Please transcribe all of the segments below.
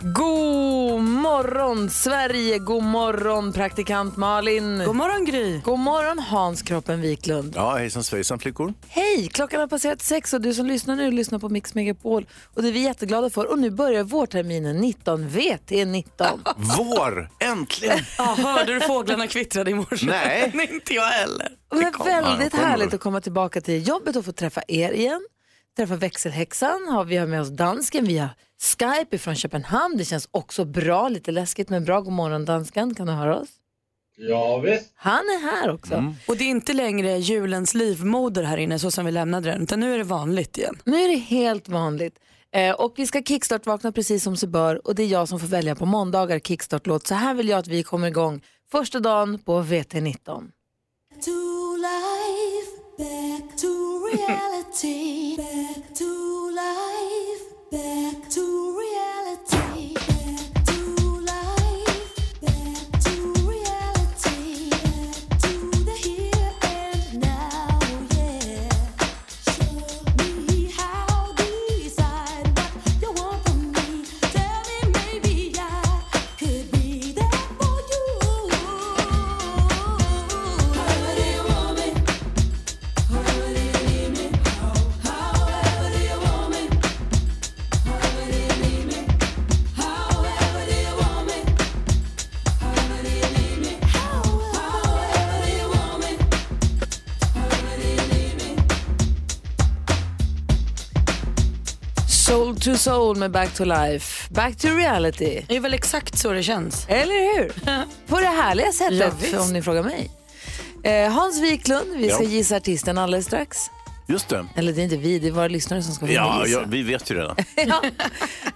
God morgon Sverige, god morgon praktikant Malin. God morgon Gry. God morgon Hans Kroppen Wiklund. Ja, hejsan svejsan flickor. Hej, klockan har passerat sex och du som lyssnar nu lyssnar på Mix Megapol och det är vi jätteglada för. Och nu börjar vårterminen 19, VT19. Vår! Äntligen! Ja, hörde du fåglarna kvittrade i morse? Nej. inte jag heller. Det är kommer, väldigt kommer. härligt att komma tillbaka till jobbet och få träffa er igen. Träffa växelhäxan, har vi har med oss dansken via Skype från Köpenhamn. Det känns också bra, lite läskigt men bra. God morgon dansken, kan du höra oss? Ja, visst. Han är här också. Och det är inte längre julens livmoder här inne så som vi lämnade den utan nu är det vanligt igen. Nu är det helt vanligt. Eh, och vi ska kickstart-vakna precis som sig bör och det är jag som får välja på måndagar kickstart-låt. Så här vill jag att vi kommer igång första dagen på VT19. to life, back to reality, back to life, back to reality, Soul to soul med Back to life, back to reality. Det är väl exakt så det känns. Eller hur? På det härliga Ja, sättet visst. om ni frågar mig. Eh, Hans Wiklund, vi ska Ja. gissa artisten alldeles strax. Just det. Eller det är inte vi, det är våra lyssnare som ska få Ja, gissa. ja, vi vet ju redan.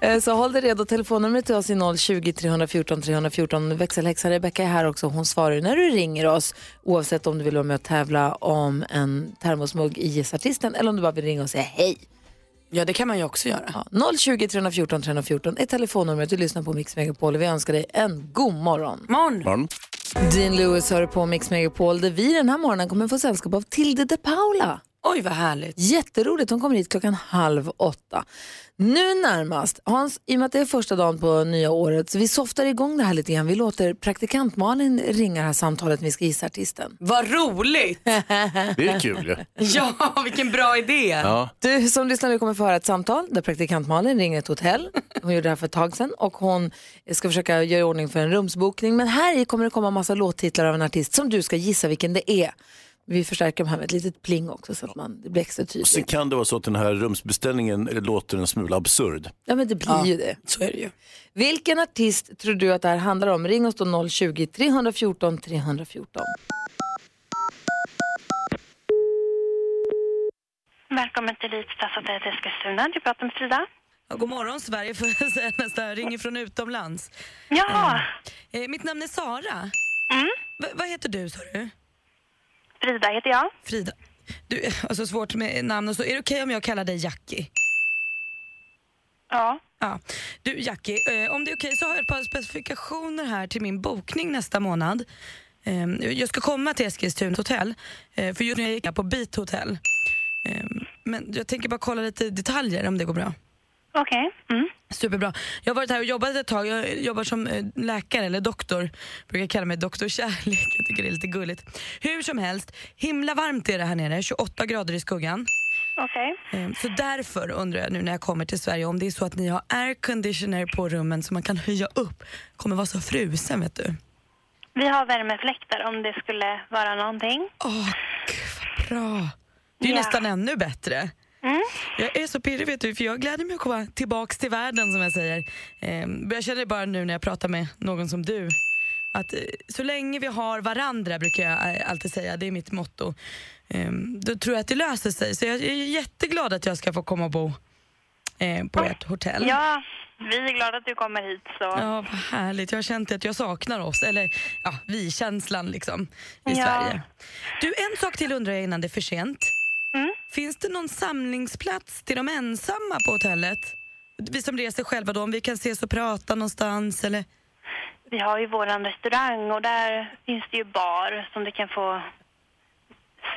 Eh, Så håll dig redo. Telefonnumret till oss är 020 314 314. Växelhäxan Rebecka är här också. Hon svarar när du ringer oss oavsett om du vill vara med och tävla om en termosmugg i Gissartisten eller om du bara vill ringa och säga hej. Ja det kan man ju också göra. Ja, 020 314 314 är telefonnumret. Du lyssnar på Mix Megapol och vi önskar dig en god morgon. Morgon. Morgon. Dean Lewis hör på Mix Megapol där vi den här morgonen kommer få sällskap av Tilde de Paula. Oj vad härligt. Jätteroligt, hon kommer hit klockan halv åtta. Nu närmast, Hans, i och med att det är första dagen på nya året så vi softar igång det här lite grann. Vi låter praktikant Malin ringa det här samtalet vi ska gissa artisten. Vad roligt! Det är kul ju. ja vilken bra idé. Ja. Du som lyssnar nu kommer få höra ett samtal där praktikant Malin ringer ett hotell. Hon gjorde det här för ett tag sedan och hon ska försöka göra i ordning för en rumsbokning. Men här i kommer det komma massa låttitlar av en artist som du ska gissa vilken det är. Vi förstärker de här med ett litet pling också så att man, det blir extra Sen tydligt. kan det vara så att den här rumsbeställningen låter en smula absurd. Ja men det blir ju det. Så är det ju. Vilken artist tror du att det här handlar om? Ring oss då 020-314 314. Välkommen till Elite Stadshotellet Eskilstuna. Du pratar med Frida. Ja, god morgon Sverige får jag säga nästan. Jag ringer från utomlands. Ja, Eh, mitt namn är Sara. Mm. Va- vad heter du sa du? Frida heter jag. Frida. Du, alltså svårt med namn och så. Är det okej om jag kallar dig Jackie? Ja. Ja. Du Jackie, eh, om det är okej så har jag ett par specifikationer här till min bokning nästa månad. Eh, jag ska komma till Eskilstuna hotell, eh, för just nu gick jag på Beat Hotel. Eh, men jag tänker bara kolla lite detaljer om det går bra. Okej. Mm. Superbra. Jag har varit här och jobbat ett tag. Jag jobbar som eh, läkare eller doktor. Brukar kalla mig doktor kärlek. Jag tycker det är lite gulligt. Hur som helst, himla varmt är det här nere. 28 grader i skuggan. Okej. Eh, Så därför undrar jag nu när jag kommer till Sverige om det är så att ni har air conditioner på rummen så man kan höja upp. Kommer vara så frusen vet du. Vi har värmefläktar om det skulle vara någonting. Åh, gud vad bra. Det är ju Ja. nästan ännu bättre. Mm. Jag är så pirrig vet du, för jag gläder mig att komma tillbaks till världen som jag säger. Ehm, jag känner bara nu när jag pratar med någon som du, att eh, så länge vi har varandra brukar jag eh, alltid säga, det är mitt motto. Ehm, då tror jag att det löser sig. Så jag är jätteglad att jag ska få komma och bo eh, på ert hotell. Ja, vi är glada att du kommer hit. Så. Ja, vad härligt. Jag har känt att jag saknar oss, eller ja, vi-känslan liksom i Ja. Sverige. Du, en sak till undrar jag innan det är för sent. Mm. Finns det någon samlingsplats till de ensamma på hotellet? Vi som reser själva då, om vi kan ses och prata någonstans eller? Vi har ju våran restaurang och där finns det ju bar som du kan få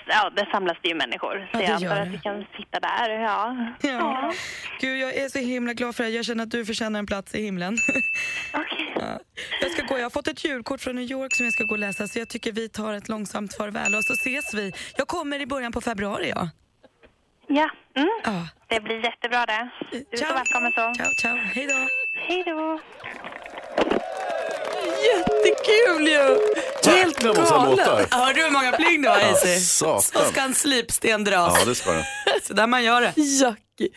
ja, där samlas det ju människor. Ja, Så det jag antar att vi kan sitta där. Ja. Ja. Gud, jag är så himla glad för det. Jag känner att du förtjänar en plats i himlen. Okej. Ja. Jag ska gå. Jag har fått ett julkort från New York som jag ska gå och läsa så jag tycker vi tar ett långsamt farväl och så ses vi. Jag kommer i början på februari ja. Ja, mm. ja. det blir jättebra det. Du är så Ciao. välkommen så. Ciao, ciao. Hej då. Hej då. Jättekul ju! Helt galet. Hörde du hur många pling det var satan. Så ska en slipsten dras. Ja, det ska den. Så där man gör det. Jackie.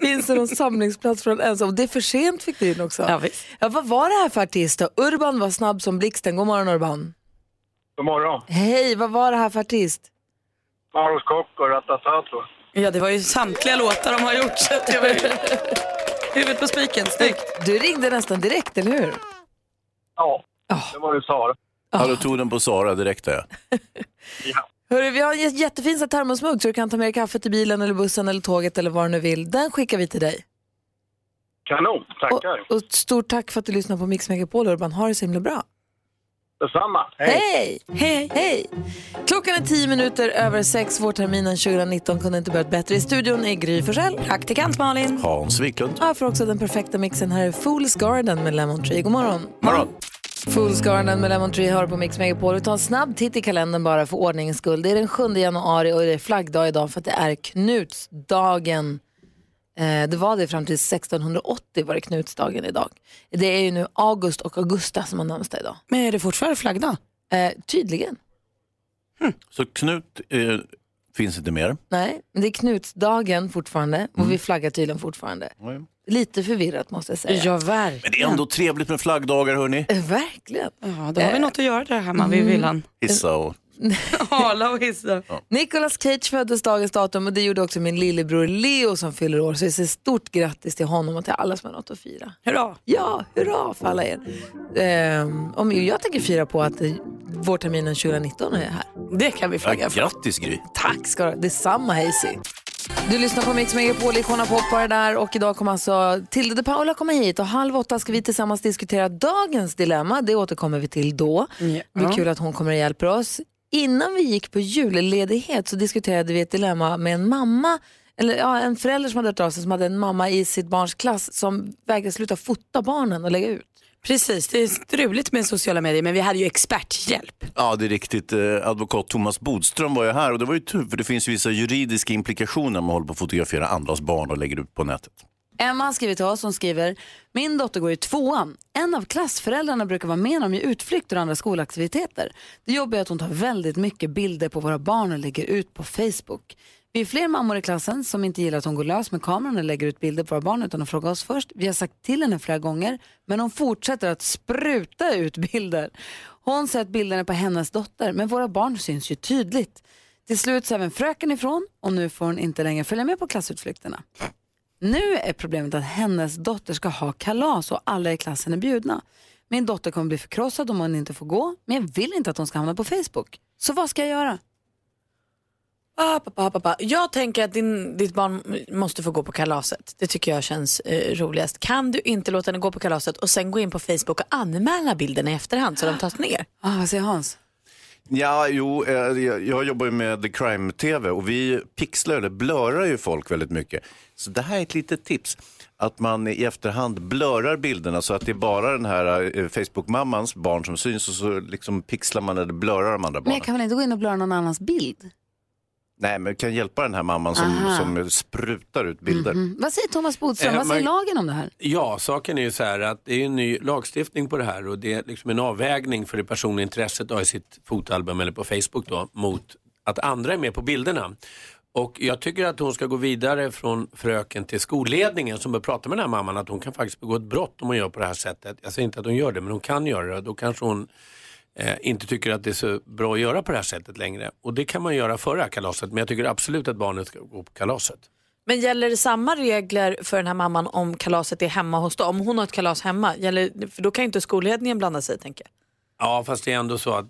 Finns det någon samlingsplats för en ensam? Det är för sent fick du in också. Ja, visst. Ja, vad var det här för artist då? Urban var snabb som blixten. God morgon Urban. God morgon. Hej, vad var det här för artist? Maros Kock och Ratatato. Ja, det var ju samtliga låtar de har gjort. Så var. Huvudet på spiken, snyggt. Du ringde nästan direkt, eller hur? Ja, det var det Sara. Ja, du tog den på Sara direkt där. Ja. Hörru, vi har en jä- jättefin termosmugg så du kan ta med dig kaffet i bilen eller bussen eller tåget eller vad du nu vill. Den skickar vi till dig. Kanon, tackar. Och, och stort tack för att du lyssnar på Mix Megapol Urban. Ha det så himla bra. Detsamma. Hej. Hej! Hej! Hej! Klockan är tio minuter över sex. Vårterminen 2019 kunde inte börjat bättre. I studion är Gry Forssell. Praktikant Malin. Hans Wiklund. Ja, för också den perfekta mixen här är Fool's Garden med Lemon Tree. God morgon. Morgon. Fool's Garden med Lemon Tree hör på Mix Megapol. Vi tar en snabb titt i kalendern bara för ordningens skull. Det är den 7 januari och det är flaggdag idag för att det är Knutsdagen. Eh, det var det fram till 1680 var det Knutsdagen idag. Det är ju nu August och Augusta som har namnsdag idag. Men är det fortfarande flaggdag? Eh, tydligen. Så Knut eh, finns inte mer. Nej, men det är Knutsdagen fortfarande och vi flaggar tydligen fortfarande. Lite förvirrat måste jag säga. Ja, verkligen. Men det är ändå trevligt med flaggdagar hörni. Eh, Verkligen. Ja, då har vi något att göra där hemma vid villan. Hissa och... Hala och hissa. Nicolas Cage föddes dagens datum och det gjorde också min lillebror Leo som fyller år. Så jag säger stort grattis till honom och till alla som har något att fira. Hurra. Ja, hurra för alla er. Ehm, om jag tänker fira på att vårterminen 2019 är här. Det kan vi Ja, flagga för. grattis Gry. Tack ska du ha. Detsamma Hazy. Du lyssnar på Mix Megapol, Icona Pop var det där och idag kommer alltså Tilde de Paula komma hit och halv åtta ska vi tillsammans diskutera dagens dilemma. Det återkommer vi till då. Det blir kul att hon kommer och hjälper oss. Innan vi gick på julledighet så diskuterade vi ett dilemma med en mamma eller ja, en förälder som hade hört av sig som hade en mamma i sitt barns klass som vägrade sluta fota barnen och lägga ut. Precis, det är struligt med sociala medier men vi hade ju experthjälp. Ja, det är riktigt. Eh, Advokat Thomas Bodström var ju här och det var ju tur för det finns vissa juridiska implikationer när man håller på att fotografera andras barn och lägger ut på nätet. Emma har skrivit till oss hon skriver, min dotter går i tvåan. En av klassföräldrarna brukar vara med om utflykter och andra skolaktiviteter. Det jobbiga är att hon tar väldigt mycket bilder på våra barn och lägger ut på Facebook. Vi är fler mammor i klassen som inte gillar att hon går lös med kameran och lägger ut bilder på våra barn utan att fråga oss först. Vi har sagt till henne flera gånger men hon fortsätter att spruta ut bilder. Hon säger att bilderna är på hennes dotter men våra barn syns ju tydligt. Till slut så även fröken ifrån och nu får hon inte längre följa med på klassutflykterna. Nu är problemet att hennes dotter ska ha kalas och alla i klassen är bjudna. Min dotter kommer bli förkrossad om hon inte får gå, men jag vill inte att hon ska hamna på Facebook. Så vad ska jag göra? Ah, pappa, pappa. Jag tänker att din, ditt barn måste få gå på kalaset. Det tycker jag känns eh, roligast. Kan du inte låta henne gå på kalaset och sen gå in på Facebook och anmäla bilderna i efterhand så de tas ner? Ah, vad säger Hans? Ja, jo, eh, jag, jobbar ju med The Crime-TV och vi pixlar eller blurrar ju folk väldigt mycket. Så det här är ett litet tips. Att man i efterhand blurrar bilderna så att det är bara den här eh, Facebook-mammans barn som syns och så liksom pixlar man eller blurrar de andra Men barnen. jag kan väl inte gå in och blurra någon annans bild? Nej, men kan hjälpa den här mamman som, som sprutar ut bilder. Mm. Vad säger Thomas Bodström? Eh, vad säger man- lagen om det här? Ja, saken är ju så här att det är en ny lagstiftning på det här och det är liksom en avvägning för det personliga intresset ha i sitt fotoalbum eller på Facebook då mot att andra är med på bilderna. Och jag tycker att hon ska gå vidare från fröken till skolledningen som bör prata med den här mamman att hon kan faktiskt begå ett brott om hon gör på det här sättet. Jag säger inte att hon gör det men hon kan göra det. Då kanske hon eh, inte tycker att det är så bra att göra på det här sättet längre. Och det kan man göra före kalaset men jag tycker absolut att barnet ska gå på kalaset. Men gäller det samma regler för den här mamman om kalaset är hemma hos dem? Om hon har ett kalas hemma, gäller, för då kan ju inte skolledningen blanda sig tänker jag. Ja, fast det är ändå så att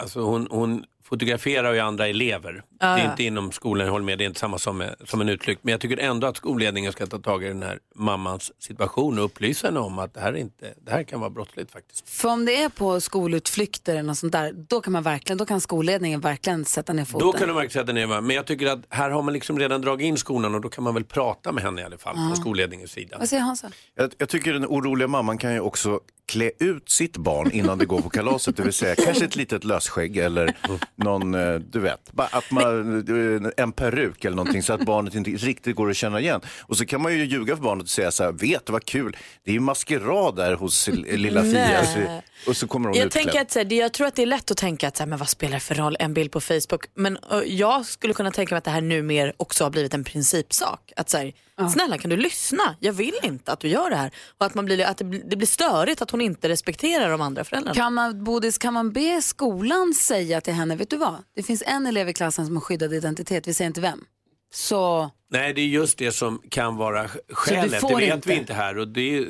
alltså hon, hon fotograferar ju andra elever. Ja, det är ja. inte inom skolan, jag håller med, det är inte samma som, som en utflykt. Men jag tycker ändå att skolledningen ska ta tag i den här mammans situation och upplysa henne om att det här, är inte, det här kan vara brottsligt faktiskt. För om det är på skolutflykter eller något sånt där, då kan, man verkligen, då kan skolledningen verkligen sätta ner foten. Då kan de verkligen sätta ner va? Men jag tycker att här har man liksom redan dragit in skolan och då kan man väl prata med henne i alla fall från skolledningens sida. Vad säger Hansa? Jag, jag tycker den oroliga mamman kan ju också klä ut sitt barn innan det går på kalaset. Det vill säga kanske ett litet lösskägg eller någon, eh, du vet, att man, eh, en peruk eller någonting så att barnet inte riktigt går att känna igen. Och så kan man ju ljuga för barnet och säga så här, vet du vad kul, det är ju maskerad där hos lilla Fia. Så, och så kommer hon Jag, utklädd. tänker att, så här, det- jag tror att det är lätt att tänka att så här, men vad spelar det för roll, en bild på Facebook. Men uh, jag skulle kunna tänka mig att det här nu mer också har blivit en principsak. Att så här, snälla kan du lyssna? Jag vill inte att du gör det här. Och att, man blir, att det, blir, det blir störigt att hon inte respekterar de andra föräldrarna. Kan man, Bodis, kan man be skolan säga till henne, vet du vad? Det finns en elev i klassen som har skyddad identitet, vi säger inte vem. Så Nej, det är just det som kan vara skälet. Det vet inte? vi inte här och det,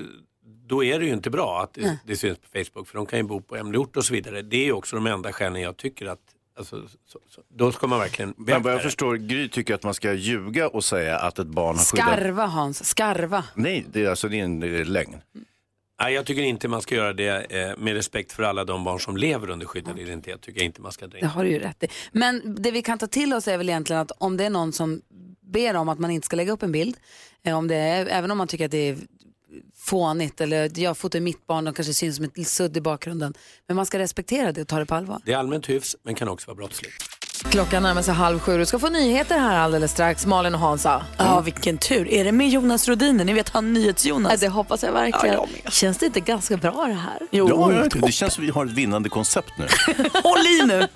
då är det ju inte bra att det, det syns på Facebook för de kan ju bo på hemlig ort och så vidare. Det är också de enda skälen jag tycker att alltså, så, så, då ska man verkligen Men vad jag förstår, Gry tycker att man ska ljuga och säga att ett barn har skyddat... skarva Hans, skarva. Nej, det är, alltså, det är en eh, lögn. Nej, jag tycker inte man ska göra det eh, med respekt för alla de barn som lever under skyddad identitet. tycker jag inte man ska dra Det har du ju rätt i. Men det vi kan ta till oss är väl egentligen att om det är någon som ber om att man inte ska lägga upp en bild, eh, om det är, även om man tycker att det är fånigt eller jag fotar mitt barn och kanske syns som ett sudd i bakgrunden. Men man ska respektera det och ta det på allvar. Det är allmänt hyfs men kan också vara brottsligt. Klockan närmar sig halv sju. Du ska få nyheter här alldeles strax. Malin och Hansa. Ja, vilken tur. Är det med Jonas Rodiner? Ni vet han NyhetsJonas. Ja, det hoppas jag verkligen. Ja, jag. Känns det inte ganska bra det här? Jo, Ja, ja, det känns som vi har ett vinnande koncept nu. håll i nu.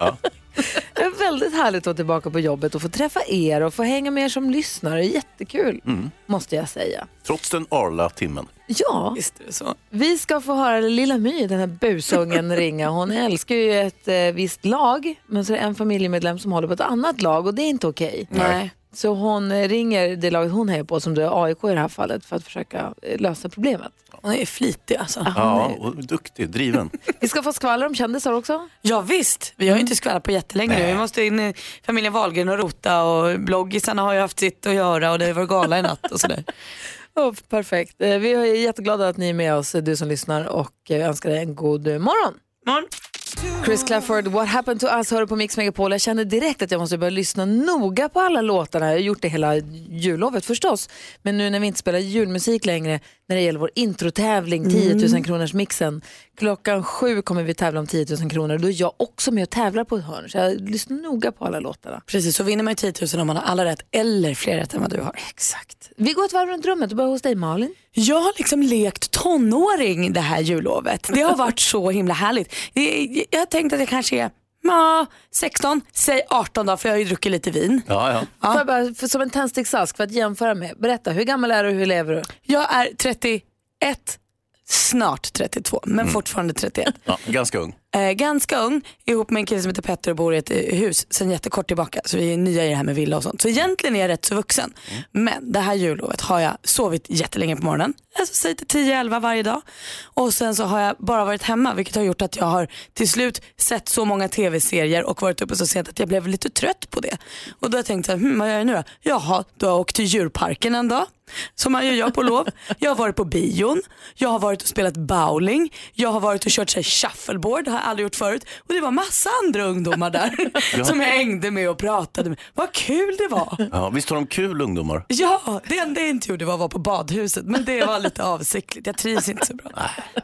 Det är väldigt härligt att vara tillbaka på jobbet och få träffa er och få hänga med er som lyssnare. Jättekul, måste jag säga. Trots den arla timmen. Ja, Visst är det så. vi ska få höra Lilla My, den här busungen, ringa. Hon älskar ju ett eh, visst lag, men så är det en familjemedlem som håller på ett annat lag och det är inte okej. Nej. Så hon eh, ringer det laget hon hejar på, som då är AIK i det här fallet, för att försöka eh, lösa problemet. Hon är flitig alltså. Ja, och duktig, driven. Vi ska få skvaller om kändisar också. Ja visst, vi har ju inte skvallrat på jättelänge nu. Vi måste in i familjen Wahlgren och rota och bloggisarna har ju haft sitt att göra och det var gala i natt och sådär. Oh, perfekt. Eh, vi är jätteglada att ni är med oss, du som lyssnar, och eh, önskar dig en god eh, morgon. Morgon. Chris Clafford, What happened to us, hör du på Mix Megapol. Jag kände direkt att jag måste börja lyssna noga på alla låtarna. Jag har gjort det hela jullovet förstås. Men nu när vi inte spelar julmusik längre, när det gäller vår introtävling, 10 000 kronors mixen. Klockan sju kommer vi tävla om 10 000 kronor. Då är jag också med och tävlar på ett hörn. Så jag lyssnar noga på alla låtarna. Precis, så vinner man ju 10 000 om man har alla rätt eller fler rätt än vad du har. Exakt. Vi går ett varv runt rummet och börjar hos dig Malin. Jag har liksom lekt tonåring det här jullovet. Det har varit så himla härligt. Jag har tänkt att jag kanske är ja, 16, säg 18 då för jag har ju druckit lite vin. Ja, ja. Får jag bara, för, som en tändsticksask för att jämföra med. Berätta, hur gammal är du och hur lever du? Jag är 31, snart 32 men fortfarande 31. ja ganska ung. Eh, ganska ung, ihop med en kille som heter Petter och bor i ett eh, hus sen jättekort tillbaka. Så vi är nya i det här med villa och sånt. Så egentligen är jag rätt så vuxen. Men det här jullovet har jag sovit jättelänge på morgonen. Alltså säg till 10-11 varje dag. Och sen så har jag bara varit hemma vilket har gjort att jag har till slut sett så många tv-serier och varit uppe så sent att jag blev lite trött på det. Och då har jag tänkt, här, hm, vad gör jag nu då? Jaha, då har jag åkt till djurparken en dag. Som man ju gör på lov. Jag har varit på bion, jag har varit och spelat bowling, jag har varit och kört så här, shuffleboard, har aldrig gjort förut. Och det var massa andra ungdomar där som jag hängde med och pratade med. Vad kul det var. Ja, visst har de kul ungdomar? Ja, det enda jag inte gjorde var att vara på badhuset men det var lite avsiktligt. Jag trivs inte så bra.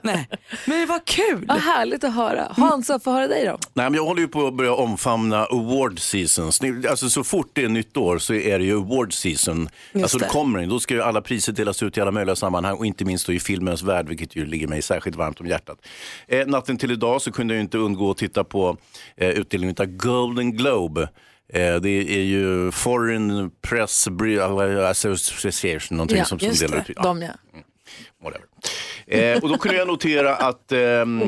Nej. Men det var kul. Vad härligt att höra. Hansa, få höra dig då. Nej, men jag håller ju på att börja omfamna award seasons. Alltså, så fort det är nytt år så är det ju award season. Alltså, det det. kommer det. Då ska ju alla priser delas ut i alla möjliga sammanhang och inte minst då i filmens värld, vilket ju ligger mig särskilt varmt om hjärtat. Eh, natten till idag så kunde jag inte undgå att titta på eh, utdelningen av Golden Globe. Eh, det är ju Foreign Press Bri- Association, någonting som, som just delar ut. Ja, De ja. whatever. Eh, och då kunde jag notera att, ehm,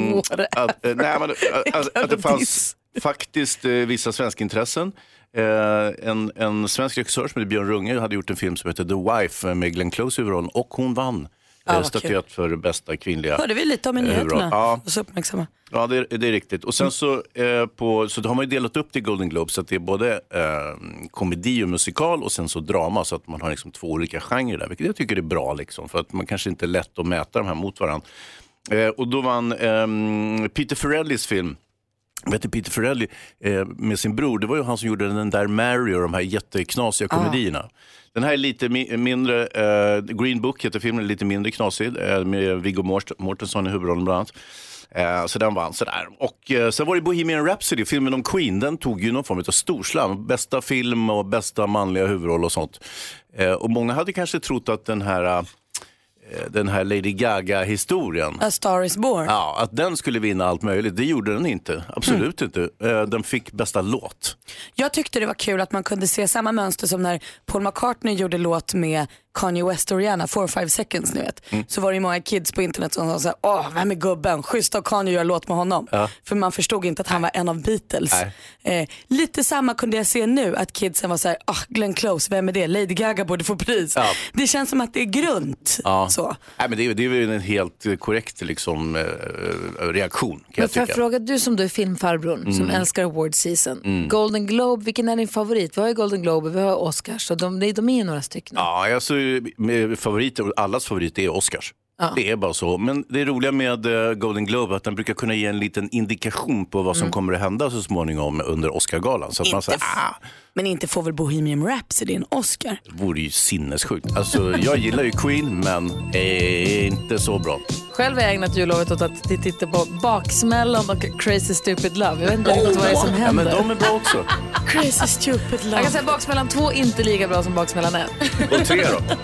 att, eh, nej, men, att, att, att det fanns faktiskt eh, vissa svenska intressen. Eh, en, en svensk regissör som heter Björn Runge hade gjort en film som heter The Wife med Glenn Close i huvudrollen och hon vann Vad statyett för bästa kvinnliga Hörde vi lite om i eh, nyheterna. Ja, Och så uppmärksamma. Ja, det, är- det är riktigt. Och sen så, eh, på, så har man ju delat upp det i Golden Globe så att det är både eh, komedi och musikal och sen så drama så att man har liksom två olika genrer där, vilket jag tycker är bra liksom, för att man kanske inte är lätt att mäta de här mot varandra. Eh, och då vann ehm, Peter Farrellys film Vet du, Peter Farrelly eh, med sin bror, det var ju han som gjorde den där Mary och de här jätteknasiga komedierna. Den här är lite mi- mindre, eh, Green Book heter filmen, lite mindre knasig eh, med Viggo Mort- Mortensen i huvudrollen bland annat. Eh, så den vann sådär. Och eh, sen var det Bohemian Rhapsody, filmen om Queen, den tog ju någon form av storslam. Bästa film och bästa manliga huvudroll och sånt. Eh, och många hade kanske trott att den här, eh, den här Lady Gaga-historien A Star is born. Ja, att den skulle vinna allt möjligt, det gjorde den inte. Absolut inte. Eh, Den fick bästa låt. Jag tyckte det var kul att man kunde se samma mönster som när Paul McCartney gjorde låt med Kanye West och Rihanna, 4-5 seconds ni vet. Mm. Så var det ju många kids på internet som sa såhär, åh vem är gubben? Schysst av Kanye att göra låt med honom. För man förstod inte att han var en av Beatles. Eh, lite samma kunde jag se nu, att kidsen var såhär, ah, Glenn Close, vem är det? Lady Gaga borde få pris. Ja. Det känns som att det är grunt. Ja. Så. Nej, men det, är, det är väl en helt eh, korrekt liksom, eh, reaktion kan Men jag får jag tycka. fråga, du som då är filmfarbrorn som Mm. älskar award season. Mm. Golden Globe, vilken är din favorit? Vi har ju Golden Globe, vi har Oscars och de, de är ju några stycken. Ja, alltså, med favoriter, allas favorit är Oscars. Ja. Det är bara så. Men det roliga med eh, Golden Globe är att den brukar kunna ge en liten indikation på vad som Mm. kommer att hända så småningom under Oscargalan. Så att man Inte säger, f- ah, Men inte får väl Bohemian Rhapsody en Oscar? det vore ju sinnessjukt. Alltså, jag gillar ju Queen, men är inte så bra. Själv har jag ägnat jullovet åt att titta på Baksmällan och Crazy Stupid Love. Jag vet inte riktigt vad det är som Ja, händer. men de är bra också. Crazy Stupid Love. Jag kan säga Baksmällan 2 inte lika bra som Baksmällan 1. Och tre då?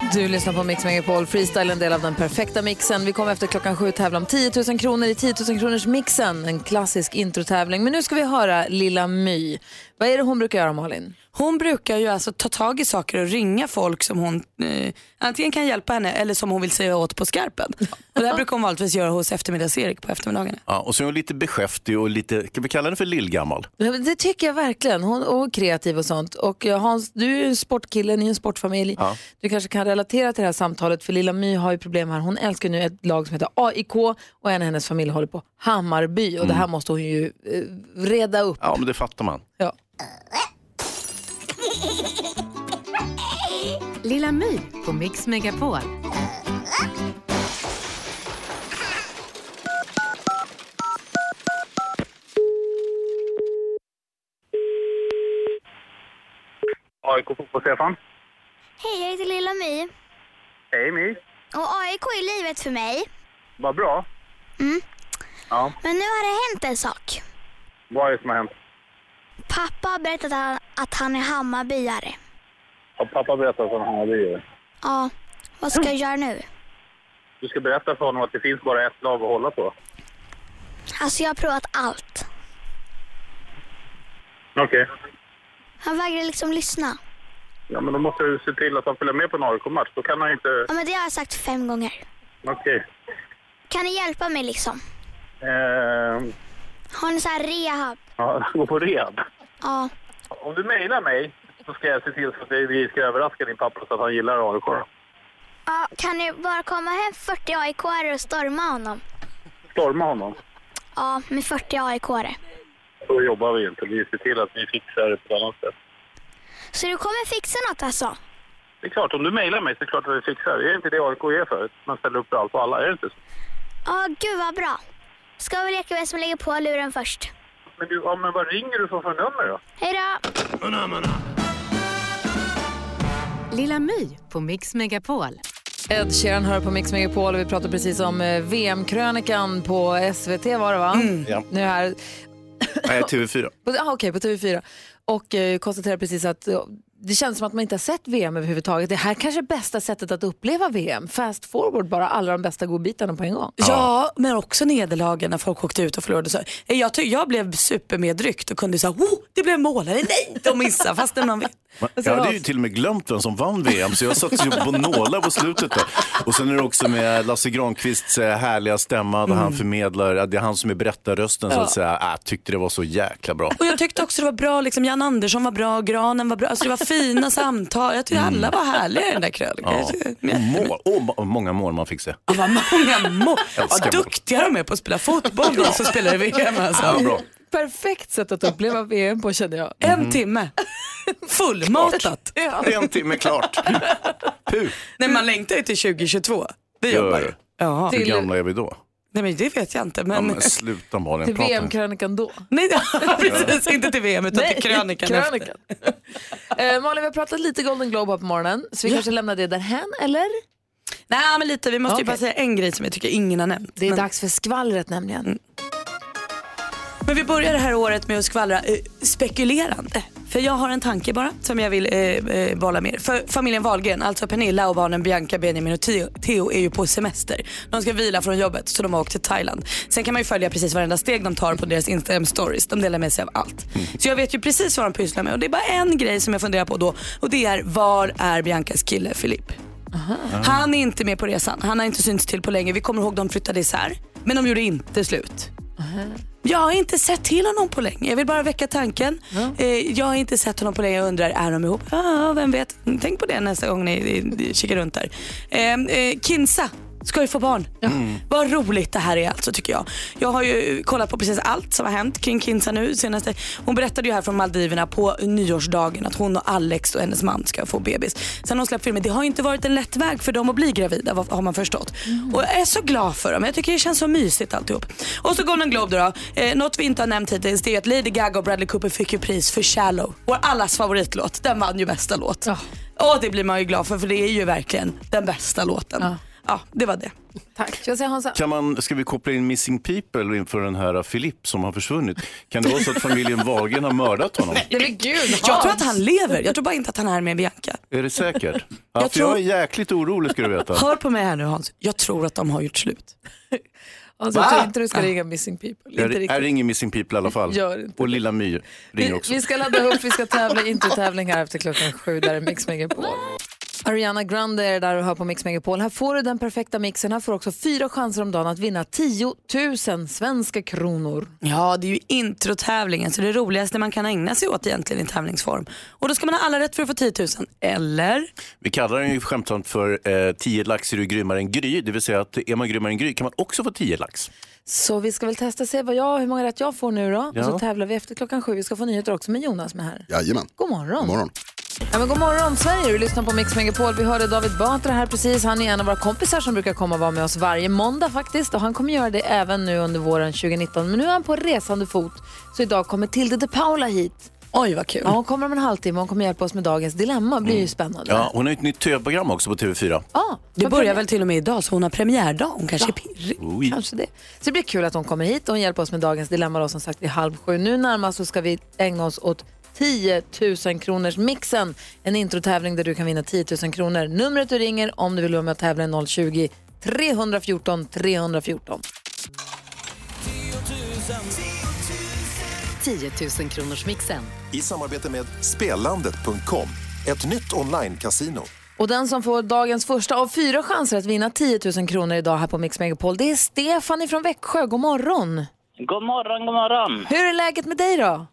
Du lyssnar på Mix Megapol Freestyle, en del av den perfekta mixen. Vi kommer efter klockan sju tävla om 10 000 kronor i 10 000 kronors mixen. En klassisk introtävling. Men nu ska vi höra Lilla My. Vad är det hon brukar göra Malin? Hon brukar ju alltså ta tag i saker och ringa folk som hon eh, antingen kan hjälpa henne eller som hon vill säga åt på skarpen. Och det här brukar hon vanligtvis göra hos eftermiddags-Erik på eftermiddagarna. Ja, och så är hon lite beskäftig och lite, kan vi kalla henne för lillgammal? Ja, men Det tycker jag verkligen. Hon och kreativ och sånt. Och eh, Hans, du är ju en sportkille, ni är en sportfamilj. Ja. Du kanske kan relatera till det här samtalet för Lilla My har ju problem här. Hon älskar nu ett lag som heter AIK och en av hennes familj håller på Hammarby och det här måste hon ju eh, reda upp. Ja, men det fattar man. Ja. Lilla My på Mix Megapol. AIK fotboll Stefan. Hej, jag heter Lilla My. Hej My. Och AIK är livet för mig. Vad bra. Mm. Ja, Men nu har det hänt en sak. vad är det som har hänt? Pappa har berättat att han- att han är Hammarbyare. Har pappa berättat vad det är? Ja, vad ska jag göra nu? Du ska berätta för honom att det finns bara ett lag att hålla på. Alltså jag har provat allt. Okej. Han vägrar liksom lyssna. Ja, men då måste du se till att han följer med på en AIK-match. Då kan han inte... Ja, men det har jag sagt fem gånger. Okej. Kan ni hjälpa mig liksom? Ehm, Har ni så här rehab? ja, gå på rehab. Ja. Om du mejlar mig så ska jag se till så att vi ska överraska din pappa så att han gillar AIK. ja. Kan ni bara komma hem 40 AIK-are och storma honom? Storma honom. Ja, med 40 AIK-are. Så jobbar vi inte. Vi ser till att vi fixar det på ett annat sätt. Så du kommer fixa något alltså? Det är klart, om du mejlar mig så är det klart att vi fixar. Det är inte det AIK är för. Man ställer upp för allt och alla, är det inte så? Ja, gud vad bra. Ska vi leka vem som lägger på luren först? Men, du, ja, men vad ringer du för, för nummer då? Hej då! Lilla My på Mix Megapol. Ed Sheeran hör på Mix Megapol och vi pratar precis om eh, VM-krönikan på SVT var det va? Ja. Nu här, Nej, TV4. på, ah, okej, på TV4. Och eh, konstaterar precis att eh, det känns som att man inte har sett VM överhuvudtaget. Det här kanske är bästa sättet att uppleva VM. Fast forward, bara alla de bästa godbitarna på en gång. Ja, men också nederlagen när folk åkte ut och förlorade. Så, eh, jag, jag blev supermedryckt och kunde säga, oh, det blev mål, eller nej, de missade, fastän man vet. Jag hade ju till och med glömt vem som vann VM, så jag satt ju på nålar på slutet. Där. Och sen är det också med Lasse Granqvists eh, härliga stämma, där han förmedlar, ja, det är han som är berättarrösten, så Ja. att säga. Äh, tyckte det var så jäkla bra. Och jag tyckte också det var bra, liksom, Jan Andersson var bra, Granen var bra. Alltså det var fina samtal. Jag tyckte alla var härliga i den där krönikan. Ja. Och mål. Och ma- många mål man fick se. Ja, vad många mål. Vad duktiga de är på att spela fotboll de som spelar i VM. Alltså. Ja, bra. Perfekt sätt att uppleva VM på känner jag. En timme. Fullmatat. En timme klart. Puh. Nej, man längtar ju till 2022. Det gör man ju. Ja. Hur gamla är vi då? Nej men det vet jag inte. Ja, Men... men sluta Malin, Till. VM-krönikan då. Nej, precis. Inte till VM utan till krönikan. krönikan. Eh, Malin, vi har pratat lite Golden Globe här på morgonen, så vi Ja. kanske lämnar det därhän, eller? Nej men lite, vi måste ju Okej. bara säga en grej som jag tycker ingen har nämnt. Det är men... dags för skvallret nämligen. Men vi börjar det här året med att skvallra eh, spekulerande. För jag har en tanke bara som jag vill eh, eh, bolla med. För familjen Wahlgren, alltså Pernilla och barnen Bianca, Benjamin och Theo, Theo är ju på semester. De ska vila från jobbet så de har åkt till Thailand. Sen kan man ju följa precis varenda steg de tar på deras Instagram stories. De delar med sig av allt. Så jag vet ju precis vad de pysslar med och det är bara en grej som jag funderar på då och det är var är Biancas kille Filip? Han är inte med på resan. Han har inte synts till på länge. Vi kommer ihåg de flyttade isär. Men de gjorde inte slut. Jag har inte sett till honom på länge. Jag vill bara väcka tanken. Eh, jag har inte sett honom på länge. Jag undrar, är de ihop? Ja, vem vet. Tänk på det nästa gång ni kikar runt där. Eh, eh, Kinsa ska ju få barn. Vad roligt det här är alltså tycker jag. Jag har ju kollat på precis allt som har hänt kring Kinsa nu senaste. Hon berättade ju här från Maldiverna på nyårsdagen att hon och Alex och hennes man ska få bebis. Sen hon släppt filmen, det har inte varit en lätt väg för dem att bli gravida har man förstått. Och jag är så glad för dem. Jag tycker det känns så mysigt alltihop. Och så Golden Globe då. då. Eh, något vi inte har nämnt hittills det är att Lady Gaga och Bradley Cooper fick ju pris för Shallow. Vår allas favoritlåt. Den vann ju bästa låt. Och det blir man ju glad för för det är ju verkligen den bästa låten. Ja, det var det. Tack. Ska jag säga Hansa? Kan man, ska vi koppla in Missing People inför den här Filip som har försvunnit? Kan det vara så att familjen Wahlgren har mördat honom? Nej men gud, Jag tror att han lever. Jag tror bara inte att han är med Bianca. Är det säkert? Ja, Jag för jag tror- är jäkligt orolig ska du veta. Hör på mig här nu Hans. Jag tror att de har gjort slut. Alltså, jag tror inte du ska ringa Missing People. Inte Jag riktigt. är ringer Missing People i alla fall. Gör inte Och Lilla My ringer Vi, också. vi ska ladda upp, vi ska tävla introtävling här efter klockan sju. Där är Mix Megapol. Ariana Grande är där och hör på Mix Megapol. Här får du den perfekta mixen. Här får du också fyra chanser om dagen att vinna 10 000 svenska kronor. Ja, det är ju introtävlingen så det roligaste man kan ägna sig åt egentligen i tävlingsform. Och då ska man ha alla rätt för att få 10 000. Eller? Vi kallar den ju skämtsamt för eh, 10 lax är du grymmare än Gry. Det vill säga att är man grymmare än Gry kan man också få 10 lax. Så vi ska väl testa se vad jag, hur många rätt jag får nu då. Ja. Och så tävlar vi efter klockan sju. Vi ska få nyheter också med Jonas med här. Jajamän. God morgon. God morgon. Ja, men god morgon Sverige, du lyssnar på Mix Megapol. Vi hörde David Batra här precis. Han är en av våra kompisar som brukar komma och vara med oss varje måndag faktiskt. Och han kommer göra det även nu under våren 2019. Men nu är han på resande fot. Så idag kommer Tilde de Paula hit. Oj vad kul. Ja, hon kommer om en halvtimme och hon kommer hjälpa oss med dagens dilemma. Det blir ju spännande. Ja, hon har ju ett nytt tv-program också på TV4. Ja, Det börjar väl till och med idag så hon har premiärdag. Hon kanske är pirrig. Oj. Kanske det. Så det blir kul att hon kommer hit och hon hjälper oss med dagens dilemma då, som sagt vid halv sju. Nu närmast så ska vi ägna oss åt 10 000 kronors mixen. En introtävling där du kan vinna 10 000 kronor. Numret du ringer om du vill vara med och tävla är 020 314 314. 10 000 kronors mixen. I samarbete med Spelandet.com, ett nytt online-casino. Och den som får dagens första av fyra chanser att vinna 10 000 kronor idag här på Mix Megapol, det är Stefan från Växjö. God morgon! God morgon, god morgon. Hur är läget med dig då?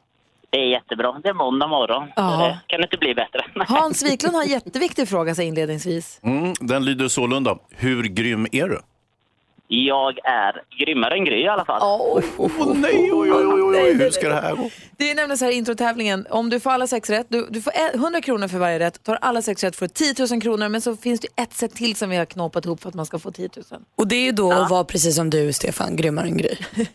Det är jättebra. Det är måndag morgon. Så Ja. det kan inte bli bättre. Hans Wiklund har en jätteviktig fråga sig inledningsvis. Mm, den lyder sålunda. Hur grym är du? Jag är grymmare än Gry i alla fall. Oh, nej, oj, oj, oj, oj, hur ska det här gå? Det är nämligen så här i introtävlingen, om du får alla sex rätt, du, du får 100 kronor för varje rätt, tar alla sex rätt får du 10 000 kronor, men så finns det ett sätt till som vi har knåpat ihop för att man ska få 10 000. Och det är ju då att vara precis som du Stefan, grymmare än Gry.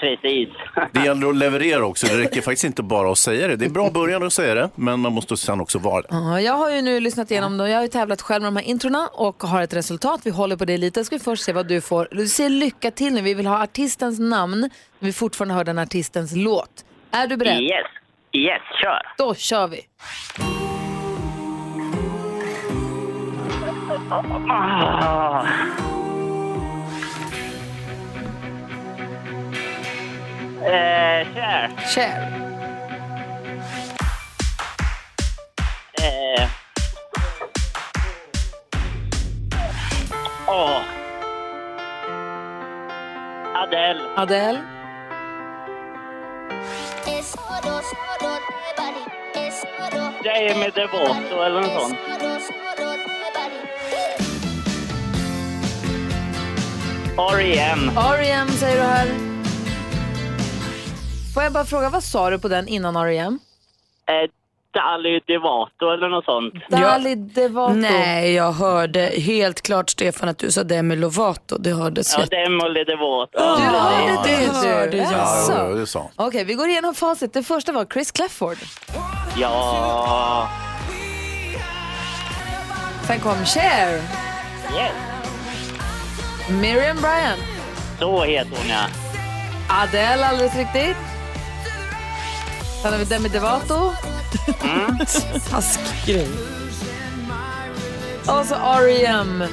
Precis. Det gäller att leverera också. Det räcker faktiskt inte bara att säga det. Det är bra början att säga det, men man måste sen också vara det. Ja, jag har ju nu lyssnat igenom dem, jag har ju tävlat själv med de här introna och har ett resultat. Vi håller på det lite. Ska vi först se vad du får. Du säger lycka till nu. Vi vill ha artistens namn, men vi fortfarande hör den artistens låt. Är du beredd? Yes. Yes, kör. Då kör vi. Ah. Eh, kör. Cher. Adele. Adele. Demi Devoto eller något sånt. R.E.M. R.E.M. säger du här. Får jag bara fråga, vad sa du på den innan R.E.M.? Eh, Dali Devato eller något sånt. Dali Devato. Nej, jag hörde helt klart Stefan att du sa Demi Lovato. Det hördes Ja. Demi Devoto. Du hörde det, det du. hörde jag. Ja, det sa Okej, vi går igenom facit. Det första var Chris Clafford. Ja. Sen kom Cher. Yes. Miriam Bryant. Så heter hon ja. Adele alldeles riktigt. Sen har vi Demi Devato. Mm. Taskgrej. Och så R.E.M.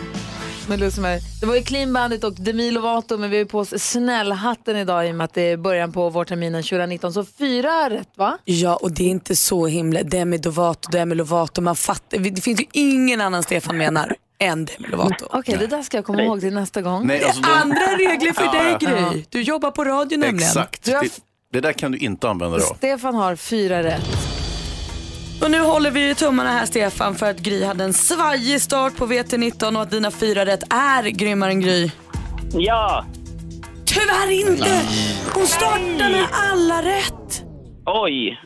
Med Lucifer. Det var ju Clean Bandit och Demi Lovato men vi har på oss snällhatten idag i och med att det är början på vårterminen 2019. Så fyra rätt va? Ja, och det är inte så himla Demi Lovato, Demi Lovato. Man fattar, det finns ju ingen annan Stefan menar än Demi Lovato. Okej, det där ska jag komma ihåg till nästa gång. Nej, alltså de- Andra regler för Ja, dig ja. Gry. Du jobbar på radio nämligen. Exakt. Har Det, det där kan du inte använda då. Stefan har fyra rätt. Och nu håller vi ju tummarna här Stefan för att Gry hade en svajig start på VT19 och att dina fyra rätt är grymmare än Gry. Ja. Tyvärr inte! Hon startar med alla rätt. Oj.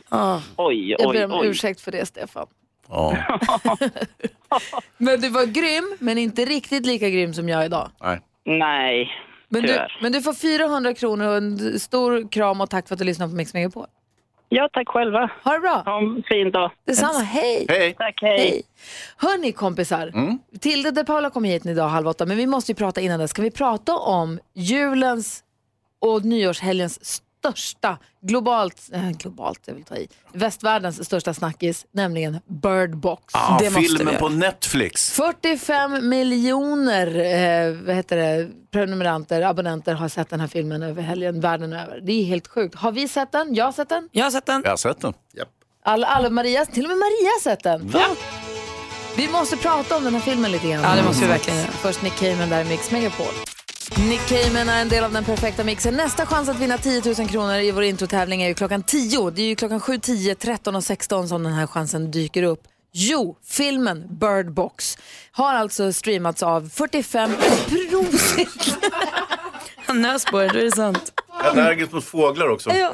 Oj, Jag oj, ber om oj. ursäkt för det Stefan. Ja. Men du var grym, men inte riktigt lika grym som jag idag. Nej. Nej, Men du, tyvärr. men du får 400 kronor och en stor kram och tack för att du lyssnade på Mix Megapol. Ja, tack själva. Ha det bra. Ha en fin dag. Detsamma, hej. Hej. Tack, hej. Hörni kompisar, Mm. Tilde de Paula kom hit idag halv åtta, men vi måste ju prata innan det. Ska vi prata om julens och nyårshelgens största, globalt, äh, globalt jag vill ta i, västvärldens största snackis, nämligen Bird Box. Ah, det filmen på Netflix. 45 miljoner eh, vad heter det, prenumeranter, abonnenter har sett den här filmen över helgen världen över. Det är helt sjukt. Har vi sett den? Jag har sett den. Jag har sett den. Jag har sett den. Alla, alla Maria, till och med Maria har sett den. Va? Vi måste prata om den här filmen lite grann. Ja, det måste vi verkligen göra. Först Nick Cayman där i Mix Megapol. Nick Cayman är en del av den perfekta mixen. Nästa chans att vinna 10 000 kronor i vår introtävling är ju klockan 10. Det är ju klockan 7, 10, 13 och 16 som den här chansen dyker upp. Jo, filmen Bird Box har alltså streamats av 45 prosit. Han nös på det, då är det sant. Allergisk mot fåglar också. Ja.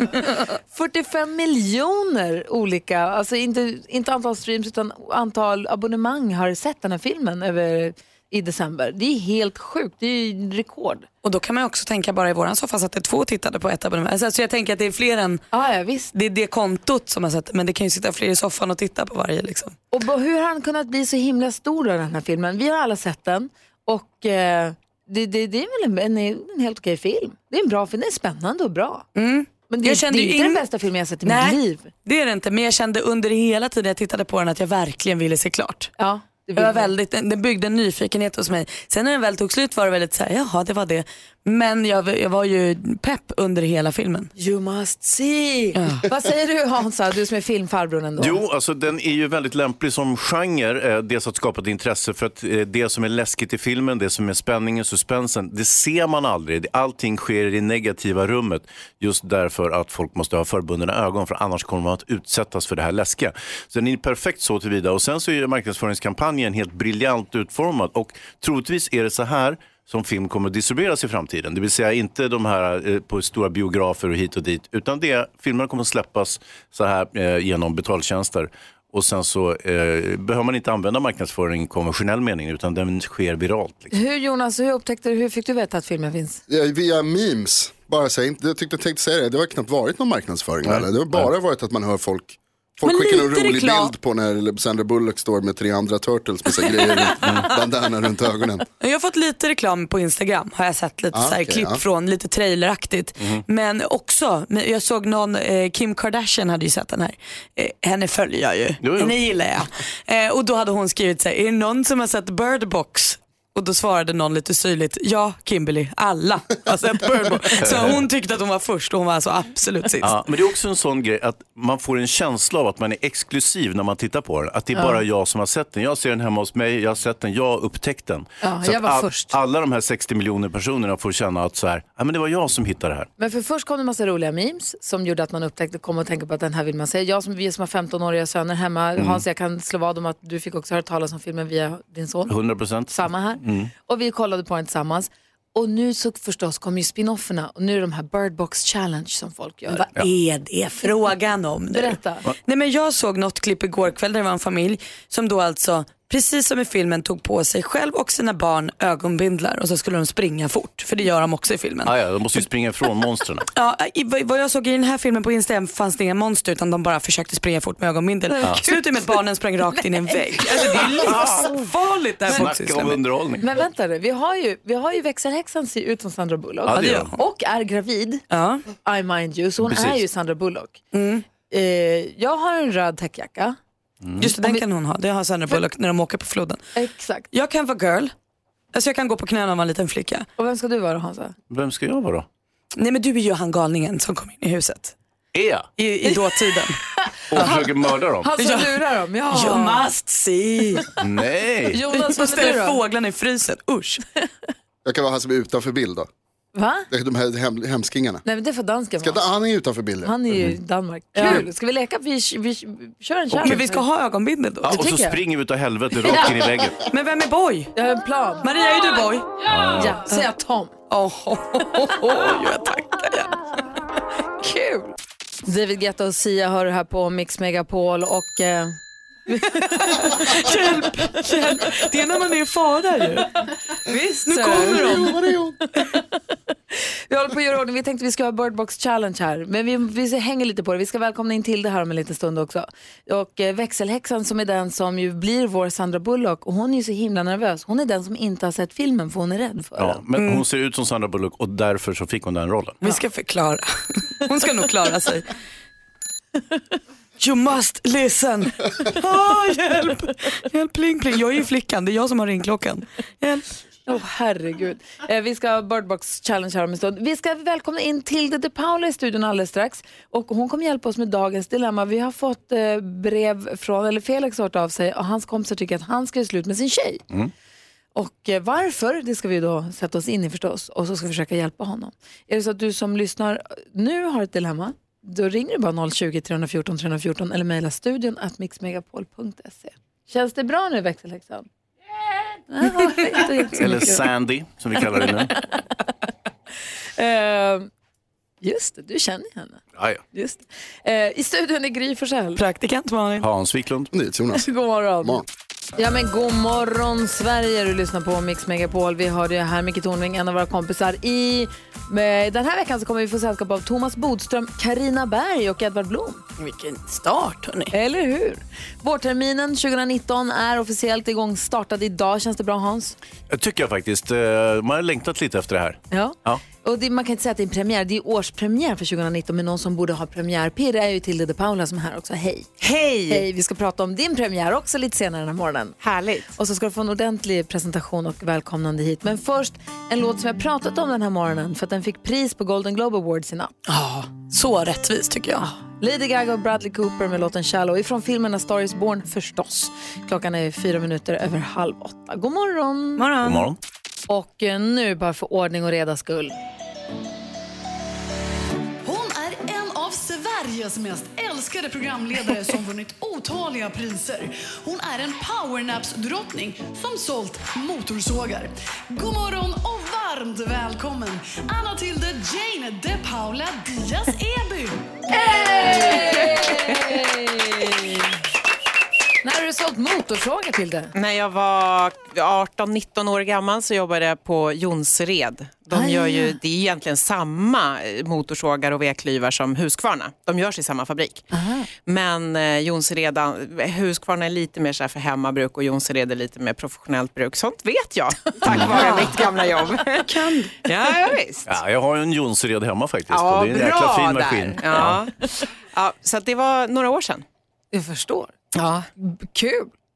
45 miljoner olika, alltså inte, inte antal streams utan antal abonnemang har sett den här filmen över i december. Det är helt sjukt, det är rekord. Och då kan man också tänka bara i våran soffa så att det två tittare på ett abonnemang. Alltså, så jag tänker att det är fler än, ah, ja, visst. det är det kontot som har sett men det kan ju sitta fler i soffan och titta på varje liksom. Och hur har han kunnat bli så himla stor då, den här filmen? Vi har alla sett den och eh, det, det, det är väl en, en, en helt okej film. Det är en bra film, den är spännande och bra. Men det, Mm. Jag kände det är inte ing- den bästa filmen jag sett i Nej. mitt liv. Det är det inte, men jag kände under hela tiden jag tittade på den att jag verkligen ville se klart. Ja, det var väldigt, den byggde en nyfikenhet hos mig. Sen när den väl tog slut var det väldigt såhär, jaha det var det. Men jag, jag var ju pepp under hela filmen. You must see. Vad säger du Hansa, du som är filmfarbrorn ändå? Jo, alltså den är ju väldigt lämplig som genre. Eh, dels att skapa ett intresse för att eh, det som är läskigt i filmen, det som är spänningen, suspensen, det ser man aldrig. Allting sker i det negativa rummet. Just därför att folk måste ha förbundna ögon för annars kommer man att utsättas för det här läskiga. Så den är perfekt så tillvida. Och sen så är ju marknadsföringskampanjen helt briljant utformad och troligtvis är det så här som film kommer att distribueras i framtiden. Det vill säga inte de här eh, på stora biografer och hit och dit, utan det, filmerna kommer att släppas så här eh, genom betaltjänster. Och sen så eh, behöver man inte använda marknadsföring i konventionell mening, utan den sker viralt. Liksom. Hur Jonas, hur upptäckte du, hur fick du veta att filmen finns? Ja, via memes. Bara säg, jag tyckte, tänkte säga det, det har knappt varit någon marknadsföring. Nej. Eller? Det har bara varit att man hör folk Folk Men skickar en rolig reklam. bild på när Sandra Bullock står med tre andra turtles med grejer runt, bandana runt ögonen. Jag har fått lite reklam på Instagram, har jag sett lite Ah, så här okej, klipp ja. från, lite traileraktigt. Men också, jag såg någon, eh, Kim Kardashian hade ju sett den här. Eh, henne följer jag ju, Jo, jo. henne gillar jag. Eh, och då hade hon skrivit så här, är det någon som har sett Bird Box? Och då svarade någon lite syrligt, ja Kimberly, alla har sett Bird Box. Så hon tyckte att hon var först och hon var alltså absolut sist. Ja, men det är också en sån grej att man får en känsla av att man är exklusiv när man tittar på den. Att det är Ja. bara jag som har sett den. Jag ser den hemma hos mig, jag har sett den, jag har upptäckt den. Ja, Så jag var all- först. Alla de här 60 miljoner personerna får känna att så här, ja, men det var jag som hittade det här. Men för först kom det en massa roliga memes som gjorde att man upptäckte, kom och tänka på att den här vill man se. Jag som, vi som har 15-åriga söner hemma, Mm. Hans jag kan slå vad om att du fick också höra talas om filmen via din son. 100 procent. Samma här. Mm. Och vi kollade på den tillsammans. Och nu så förstås kommer ju spinofferna och nu är det de här Bird Box Challenge som folk gör. Vad är det frågan om nu? Berätta. Nej, men jag såg något klipp igår kväll där det var en familj som då alltså, precis som i filmen, tog på sig själv och sina barn ögonbindlar och så skulle de springa fort, för det gör de också i filmen. Ah, ja, de måste ju springa ifrån monstren. Ja, i, vad jag såg i den här filmen på Instagram fanns det inga monster utan de bara försökte springa fort med ögonbindel. Ja. Slutade med att barnen sprang rakt in i en vägg. Alltså, det är livsfarligt det här Snacka om underhållning. Men vänta nu, vi har ju, vi har ju växelhäxan ser ut som Sandra Bullock. Ja, det gör. Och är gravid. I mind you, så hon Precis. är ju Sandra Bullock. Mm. Eh, jag har en röd täckjacka. Just det, den kan hon ha. Det har Sandra Bullock när de åker på floden. Exakt. Jag kan vara girl. Alltså jag kan gå på knäna och vara en liten flicka. Och vem ska du vara Hansa? Vem ska jag vara då? Nej men du är ju han galningen som kom in i huset. Är jag? I, i dåtiden. Och försöker mörda dem? Han som lurar dem, ja. You must see. Nej. Jonas, du ställer då? fåglarna i frysen. Usch. Jag kan vara han som är utanför bild då. Va? Det är De här hem, hemskingarna. Nej men det får dansken Ska, vara. han är utanför bilden. Han är ju i Danmark. Kul, ska vi leka? Vi, vi, vi kör en challenge. Men vi ska ha ögonbindel då. Ja, och så jag. springer vi utav helvete rakt in i väggen. Men vem är boy? Jag har en plan. Maria, är du boy? Ja, säger jag Tom. Oh, oh, oh, oh, jag tackar. Ja. Kul! David Guetta och Sia hör här på Mix Megapol och... Eh, hjälp, hjälp. Det är när man är i fara ju. Visst, Nu kommer de. Vi håller på att göra ordning. Vi tänkte vi ska ha Bird Box Challenge här. Men vi, vi hänger lite på det. Vi ska välkomna in till det här om en liten stund också. Och eh, växelhäxan som är den som ju blir vår Sandra Bullock. Och hon är ju så himla nervös. Hon är den som inte har sett filmen för hon är rädd för Ja, den. men Mm. hon ser ut som Sandra Bullock och därför så fick hon den rollen. Vi ska förklara. Hon ska nog klara sig. You must listen. Ah, hjälp, hjälp, pling pling. Jag är ju flickan, det är jag som har ringklockan. Hjälp. Åh herregud. Eh, vi ska ha Bird Box Challenge här om en stund. Vi ska välkomna in Tilde de Paula i studion alldeles strax. Och hon kommer hjälpa oss med dagens dilemma. Vi har fått eh, brev från, eller Felix har hört av sig och hans kompisar tycker att han ska göra slut med sin tjej. Och eh, varför, det ska vi då sätta oss in i förstås. Och så ska vi försöka hjälpa honom. Är det så att du som lyssnar nu har ett dilemma, då ringer du bara 020-314 314 eller mejla studion at mixmegapol.se. Känns det bra nu växelhäxan? Eller. Sandy, som vi kallar det nu. Eh, just det, du känner henne. Ja, ja. Just. Eh, I studion är Gry Forssell. Praktikant Malin. Hans Wiklund. Jonas. God morgon. Morgon. Ja men god morgon Sverige, du lyssnar på Mix Megapol. Vi hörde ju här Micke Tornving, en av våra kompisar. I, med, den här veckan så kommer vi få sällskap av Thomas Bodström, Karina Berg och Edvard Blom. Vilken start hörni. Eller hur? Vårterminen 2019 är officiellt igång, startad idag. Känns det bra Hans? Jag tycker jag faktiskt. eh, Man har längtat lite efter det här. Ja. Ja. Och det, man kan inte säga att det är en premiär, det är årspremiär för 2019 men någon som borde ha premiärpirr är ju Tilde de Paula som är här också. Hej! Hej! Hej! Vi ska prata om din premiär också lite senare den här morgonen. Härligt. Och så ska du få en ordentlig presentation och välkomnande hit. Men först en låt som jag pratat om den här morgonen för att den fick pris på Golden Globe Awards i natt. Ja, så rättvist tycker jag. Lady Gaga och Bradley Cooper med låten Shallow ifrån filmen A Star Is Born förstås. Klockan är fyra minuter över halv åtta. God morgon! morgon. God morgon. Och eh, nu bara för ordning och redas skull. Hon är en av Sveriges mest älskade programledare som vunnit otaliga priser. Hon är en powernaps-drottning som sålt motorsågar. God morgon och varmt välkommen Anna Tilde Jane de Paula Diaz Eby. När har du sålt motorsågar till det? När jag var 18-19 år gammal så jobbade jag på Jonsered. De Ah, gör ju, det är egentligen samma eh, motorsågar och vedklyvar som Husqvarna. De görs i samma fabrik. Men eh, Jonsered, Husqvarna är lite mer så här för hemmabruk och Jonsered är lite mer professionellt bruk. Sånt vet jag tack vare mitt gamla jobb. Kan Ja, ja visst. Ja, jag har ju en Jonsered hemma faktiskt. Ja, och det är en jäkla bra fin där. maskin. Ja. Ja, så att det var några år sedan. Jag förstår. Ja. Kul.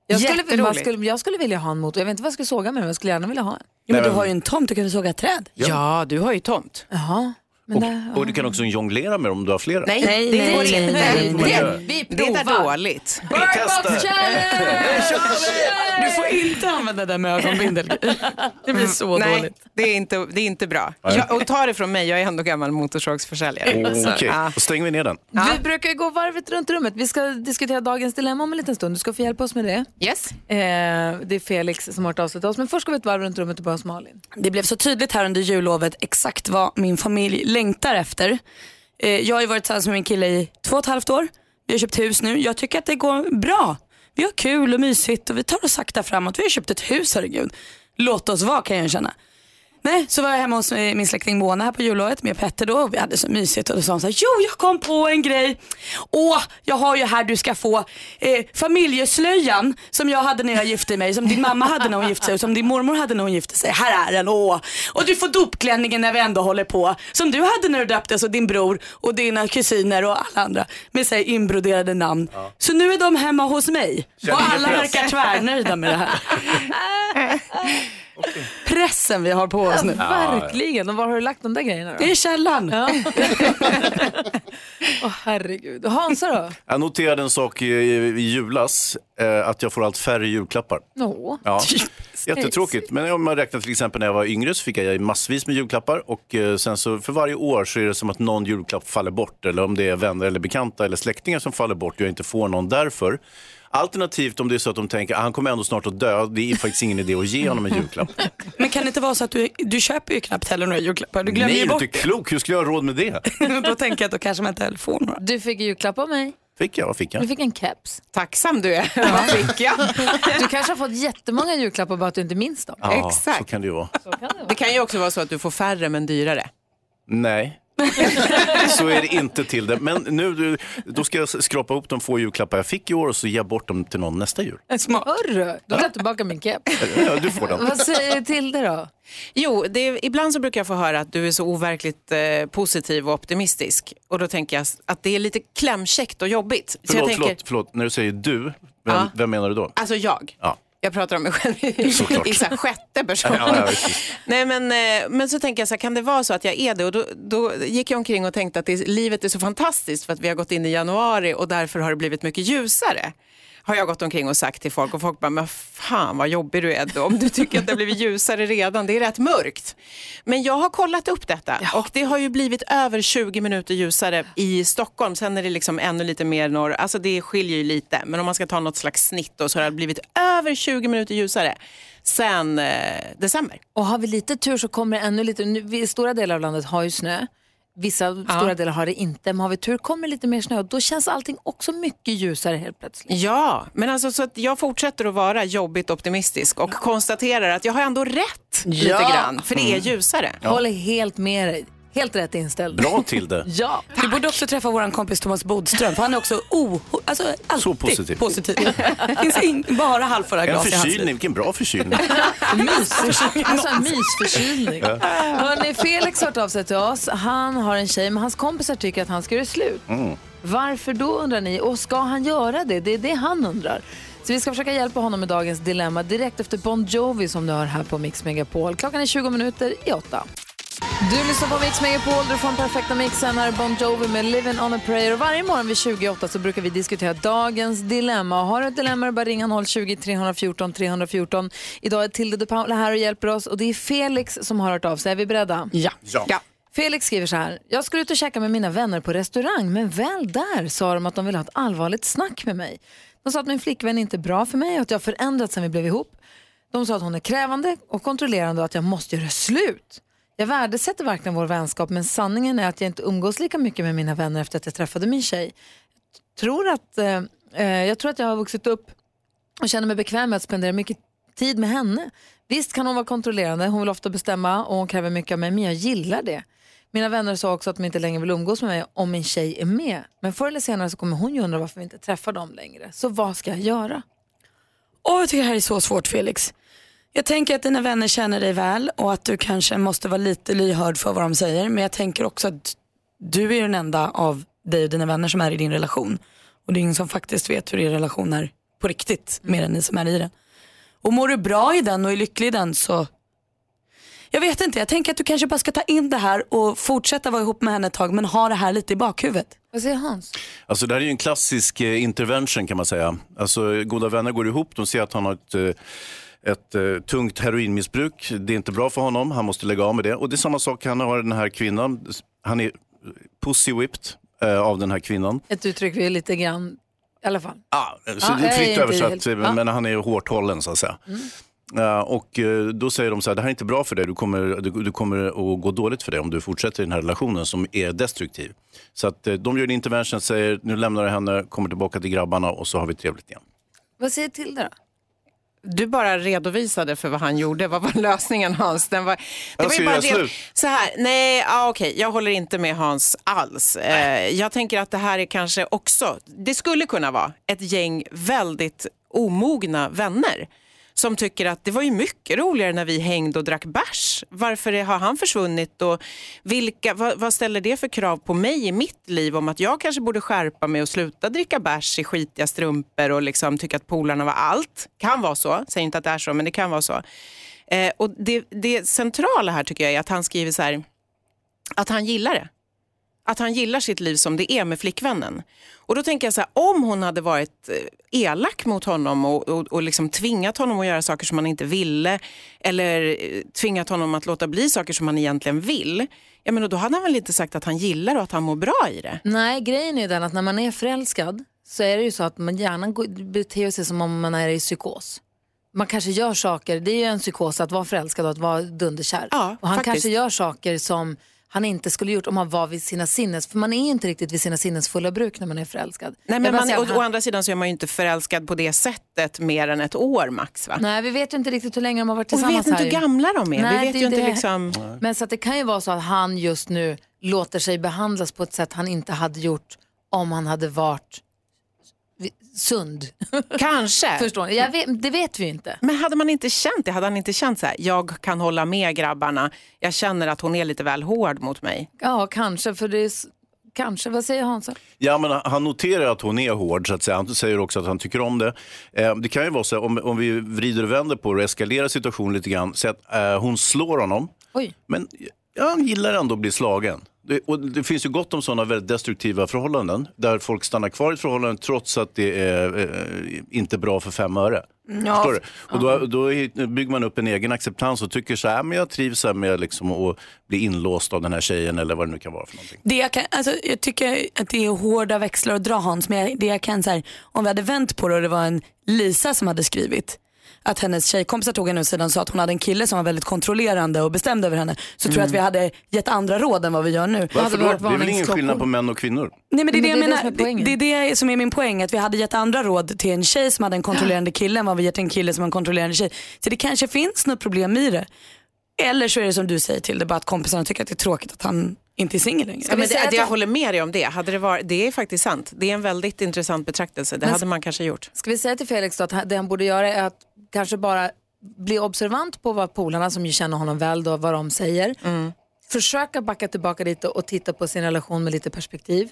Jag skulle, man skulle, jag skulle vilja ha en motor. Jag vet inte vad jag skulle såga med men jag skulle gärna vilja ha en. Ja, men du har ju en tomt, du kan ju såga ett träd. Ja, du har ju tomt. Jaha. Men där, Och du kan också jonglera med dem om du har flera. Nej, Nej, det nej, går inte. nej. Det, Vi det är provar. dåligt. Du får inte använda det med ögonbindel. Det blir så Nej, dåligt. det är inte, det är inte bra. Jag, och ta det från mig, jag är ändå gammal motorsågsförsäljare. Så, Okej, ja. då stänger vi ner den. Vi brukar gå varvet runt rummet. Vi ska diskutera dagens dilemma om en liten stund. Du ska få hjälpa oss med det. Yes. Eh, det är Felix som har hört av sig till oss. Men först ska vi ett varv runt rummet och börja hos Malin. Det blev så tydligt här under jullovet exakt vad min familj längtar efter. Eh, jag har ju varit tillsammans med min kille i två och ett halvt år. Vi har köpt hus nu. Jag tycker att det går bra. Vi har kul och mysigt och vi tar oss sakta framåt. Vi har köpt ett hus, herregud. Låt oss vara kan jag känna. Nej, så var jag hemma hos eh, min släkting Mona här på jullovet med Petter då och vi hade så mysigt och då sa hon så här, jo jag kom på en grej. Åh, jag har ju här du ska få eh, familjeslöjan som jag hade när jag gifte mig, som din mamma hade när hon gifte sig och som din mormor hade när hon gifte sig. Här är den, åh. Och du får dopklänningen när vi ändå håller på, som du hade när du döptes och din bror och dina kusiner och alla andra med sig inbroderade namn. Så nu är de hemma hos mig Känner och alla verkar tvärnöjda med det här. Pressen vi har på oss nu. Verkligen. Och var har du lagt de där grejerna då? Det är källan. Ja. Åh herregud. Hansa då? Jag noterade en sak i, i julas, eh, att jag får allt färre julklappar. Nå. Ja. Jättetråkigt, men om man räknar till exempel när jag var yngre så fick jag massvis med julklappar och eh, sen så för varje år så är det som att någon julklapp faller bort eller om det är vänner eller bekanta eller släktingar som faller bort och jag inte får någon därför. Alternativt om det är så att de tänker att han kommer ändå snart att dö, det är faktiskt ingen idé att ge honom en julklapp. Men kan det inte vara så att du, du köper ju knappt heller några julklappar? Du glömmer Nej, ju du är bort inte klok, hur skulle jag ha råd med det? det. Då tänker jag att då kanske man inte heller får några. Du fick julklapp av mig. Fick jag, vad fick Du jag? fick en keps. Tacksam du är. Vad fick jag? Du kanske har fått jättemånga julklappar bara att du inte minns dem. Ja, Exakt. så kan det ju vara. Det kan ju också vara så att du får färre men dyrare. Nej. Så är det inte till det. Men nu, då ska jag skrapa ihop de få julklappar jag fick i år och så ge bort dem till någon nästa jul. Hörru, då tar jag tillbaka min keps. Ja, du får den. Vad säger till det då? Jo, det är, ibland så brukar jag få höra att du är så overkligt eh, positiv och optimistisk. Och då tänker jag att det är lite klämkäckt och jobbigt. Så Förlåt, jag tänker, förlåt, förlåt, när du säger du, vem, Ja. vem menar du då? Alltså jag. Ja. Jag pratar om mig själv i, Såklart. i så här sjätte person. Ja, ja. Nej, men, eh, men så tänker jag så här, kan det vara så att jag är det? Och då, då gick jag omkring och tänkte att det, livet är så fantastiskt för att vi har gått in i januari och därför har det blivit mycket ljusare. Har jag gått omkring och sagt till folk och folk bara, men fan vad jobbig du är då. Om du tycker att det har blivit ljusare redan, det är rätt mörkt. Men jag har kollat upp detta och det har ju blivit över 20 minuter ljusare i Stockholm. Sen är det liksom ännu lite mer norr, alltså det skiljer ju lite. Men om man ska ta något slags snitt då, så har det blivit över 20 minuter ljusare sen eh, december. Och har vi lite tur så kommer det ännu lite, nu, vi, stora delar av landet har ju snö. Vissa stora delar har det inte, men har vi tur kommer lite mer snö och då känns allting också mycket ljusare helt plötsligt. Ja, men alltså så att jag fortsätter att vara jobbigt optimistisk och konstaterar att jag har ändå rätt lite Ja. grann, för det är Mm. ljusare. Jag håller helt med dig. Helt rätt inställd. Bra till det. Ja, Du borde också träffa vår kompis Thomas Bodström för han är också o, alltså, alltid Så positiv. positiv. Finns in, bara halvfulla En glas i hans förkylning, vilken bra förkylning. Mysförkylning. Alltså en mysförkylning. Ja. Hörrni, Felix har hört av sig till oss. Han har en tjej, men hans kompisar tycker att han ska göra slut. Mm. Varför då undrar ni? Och ska han göra det? Det är det han undrar. Så vi ska försöka hjälpa honom med dagens dilemma direkt efter Bon Jovi som du hör här på Mix Megapol. Klockan är 20 minuter i åtta. Du lyssnar på Mix Megapol, du får den perfekta mixen. Här är Bon Jovi med Living on a prayer. Och varje morgon vid 28 så brukar vi diskutera dagens dilemma. Har du ett dilemma bara ringa 020 314 314. Idag är Tilde de Paula här och hjälper oss och det är Felix som har hört av sig. Är vi beredda? Ja. Ja. Felix skriver så här. Jag skulle ut och käka med mina vänner på restaurang men väl där sa de att de ville ha ett allvarligt snack med mig. De sa att min flickvän inte är bra för mig och att jag har förändrats sen vi blev ihop. De sa att hon är krävande och kontrollerande och att jag måste göra slut. Jag värdesätter verkligen vår vänskap men sanningen är att jag inte umgås lika mycket med mina vänner efter att jag träffade min tjej. Tror att, eh, eh, jag tror att jag har vuxit upp och känner mig bekväm med att spendera mycket tid med henne. Visst kan hon vara kontrollerande, hon vill ofta bestämma och hon kräver mycket av mig men jag gillar det. Mina vänner sa också att de inte längre vill umgås med mig om min tjej är med. Men förr eller senare så kommer hon ju undra varför vi inte träffar dem längre. Så vad ska jag göra? Åh, jag tycker det här är så svårt Felix. Jag tänker att dina vänner känner dig väl och att du kanske måste vara lite lyhörd för vad de säger. Men jag tänker också att du är den enda av dig och dina vänner som är i din relation. Och det är ingen som faktiskt vet hur er relation är på riktigt mer än ni som är i den. Och mår du bra i den och är lycklig i den så jag vet inte, jag tänker att du kanske bara ska ta in det här och fortsätta vara ihop med henne ett tag men ha det här lite i bakhuvudet. Vad säger Hans? Alltså det här är ju en klassisk eh, intervention kan man säga. Alltså goda vänner går ihop, de ser att han har ett, eh, ett eh, tungt heroinmissbruk. Det är inte bra för honom, han måste lägga av med det. Och det är samma sak, han har den här kvinnan, han är pussy whipped eh, av den här kvinnan. Ett uttryck vi är lite grann, i alla fall. Ja, så Ja, det är fritt översatt, helt- men han är hårt hållen så att säga. Ja, och eh, då säger de så här, det här är inte bra för dig, du kommer, du, du kommer att gå dåligt för dig om du fortsätter i den här relationen som är destruktiv. Så att eh, de gör en intervention, säger nu lämnar du henne, kommer tillbaka till grabbarna och så har vi trevligt igen. Vad säger Tilda då? Du bara redovisade för vad han gjorde. Vad var lösningen Hans? Den var, det Jag var ju bara det, så här, nej, ja, okej, jag håller inte med Hans alls. Eh, jag tänker att det här är kanske också, det skulle kunna vara ett gäng väldigt omogna vänner som tycker att det var ju mycket roligare när vi hängde och drack bärs. Varför har han försvunnit och vilka, vad, vad ställer det för krav på mig i mitt liv om att jag kanske borde skärpa mig och sluta dricka bärs i skitiga strumpor och liksom tycka att polarna var allt. Kan vara så, säger inte att det är så, men det kan vara så. Eh, och det, det centrala här tycker jag är att han skriver så här, att han gillar det. Att han gillar sitt liv som det är med flickvännen. Och då tänker jag så här, om hon hade varit eh, elak mot honom och, och, och liksom tvingat honom att göra saker som han inte ville eller eh, tvingat honom att låta bli saker som han egentligen vill, ja, men då hade han väl inte sagt att han gillar och att han mår bra i det. Nej, grejen är ju den att när man är förälskad så är det ju så att man gärna beter sig som om man är i psykos. Man kanske gör saker, det är ju en psykos att vara förälskad och att vara dunderkär. och han faktiskt. kanske gör saker som han inte skulle gjort om han var vid sina sinnes, för man är inte riktigt vid sina sinnes fulla bruk när man är förälskad. Nej, men man, han- å andra sidan så är man ju inte förälskad på det sättet mer än ett år max. Va? Nej, vi vet ju inte riktigt hur länge de har varit Och vi tillsammans vet inte hur gamla de är. Nej, vi vet det ju inte det. liksom... Men så att det kan ju vara så att han just nu låter sig behandlas på ett sätt han inte hade gjort om han hade varit sund. Kanske. Förstår? Jag vet, det vet vi inte. Men hade man inte känt det? Hade han inte känt så här, jag kan hålla med grabbarna, jag känner att hon är lite väl hård mot mig? Ja, kanske. För det är, kanske. Vad säger Hansa? Ja, men han noterar att hon är hård, så att säga. han säger också att han tycker om det. Eh, det kan ju vara så, om, om vi vrider och vänder på det och eskalerar situationen lite grann, så att eh, hon slår honom, Oj. men ja, han gillar ändå att bli slagen. Det, och det finns ju gott om sådana väldigt destruktiva förhållanden, där folk stannar kvar i ett förhållande trots att det är eh, inte bra för fem öre. Ja. Förstår du? Och då, då är- bygger man upp en egen acceptans och tycker så här, men jag trivs här med liksom att bli inlåst av den här tjejen eller vad det nu kan vara för någonting. Det jag, kan, alltså, jag tycker att det är hårda växlar att dra Hans, men jag, det jag kan så här, om vi hade vänt på det och det var en Lisa som hade skrivit att hennes tjejkompisar tog henne åt sidan och sa att hon hade en kille som var väldigt kontrollerande och bestämd över henne så tror jag att vi hade gett andra råd än vad vi gör nu. Varför då? Det är väl ingen skillnad på män och kvinnor? Nej men det är det Men det är det är. Det, det är det som är min poäng. Att vi hade gett andra råd till en tjej som hade en kontrollerande kille än vad vi gett en kille som har en kontrollerande tjej. Så det kanske finns något problem i det. Eller så är det som du säger till det bara att kompisarna tycker att det är tråkigt att han inte är singel längre. Ja, men det, det, jag håller med dig om det. Hade det, varit, det är faktiskt sant. Det är en väldigt intressant betraktelse. Det Men- hade man kanske gjort. Ska vi säga till Felix då att det han borde göra är att kanske bara bli observant på vad polarna som ju känner honom väl då, vad de säger. Försöka backa tillbaka lite och titta på sin relation med lite perspektiv.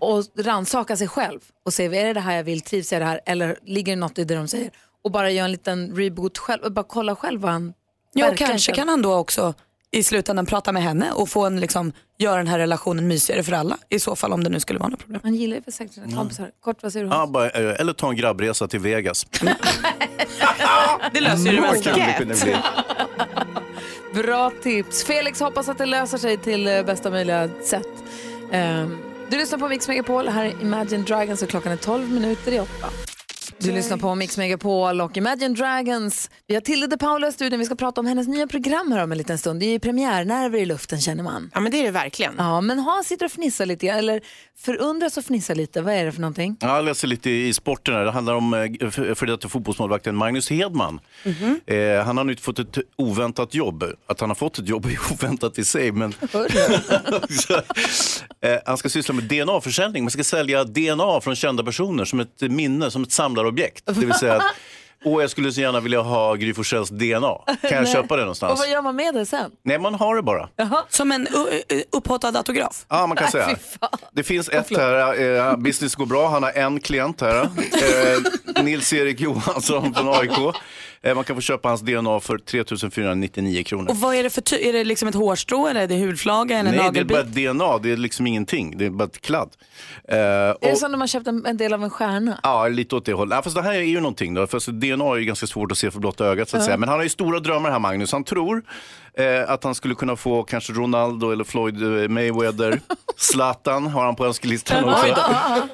Och rannsaka sig själv och se, är det det här jag vill, trivs jag i det här eller ligger det något i det de säger? Och bara göra en liten reboot själv och bara kolla själv vad han Ja, och kanske kan han då också i slutändan prata med henne och få en, liksom, göra den här relationen mysigare för alla. I så fall om det nu skulle vara något problem. Han gillar ju för säkert sina kompisar. Kort, vad säger du? Ja, bara, eh, eller ta en grabbresa till Vegas. det löser ju det mesta. Bra tips. Felix hoppas att det löser sig till eh, bästa möjliga sätt. Ehm, du lyssnar på Mix Megapol. Här är Imagine Dragons och klockan är 12 minuter i åtta. Du lyssnar på Mix Megapol och Imagine Dragons. Vi har Tilde de Paula i studion. Vi ska prata om hennes nya program här om en liten stund. Det är ju premiärnerver i luften känner man. Ja, men det är det verkligen. Ja, men Hans sitter och fnissar lite, eller förundras och fnissar lite. Vad är det för någonting? Ja, Jag läser lite i sporten här. Det handlar om eh, för för detta fotbollsmålvakten Magnus Hedman. Eh, han har nu fått ett oväntat jobb. Att han har fått ett jobb är oväntat i sig. Men eh, han ska syssla med DNA-försäljning. Man ska sälja DNA från kända personer som ett minne, som ett samlarobjekt. Det vill säga att Och jag skulle så gärna vilja ha Gry Forssells DNA. Kan jag köpa det Och någonstans? vad gör man med det sen? Nej, man har det bara. Som en upphottad autograf? Ja, man kan säga. Det finns ett här, eh, business går bra, han har en klient här. Eh, Nils-Erik Johansson från AIK. Eh, man kan få köpa hans DNA för 3 499 kronor. Och vad är det för ty- Är det liksom ett hårstrå eller är det hudflaga eller en Nej, det är nagelbit? bara DNA, det är liksom ingenting. Det är bara ett kladd. Eh, Är det och- som när man köpte en, en del av en stjärna? Ja, lite åt det hållet. Ja, fast det här är ju någonting då. Fast DNA är ju ganska svårt att se för blotta ögat så att Ja. säga. Men han har ju stora drömmar här Magnus. Han tror eh, att han skulle kunna få kanske Ronaldo eller Floyd eh, Mayweather. Zlatan har han på önskelistan också.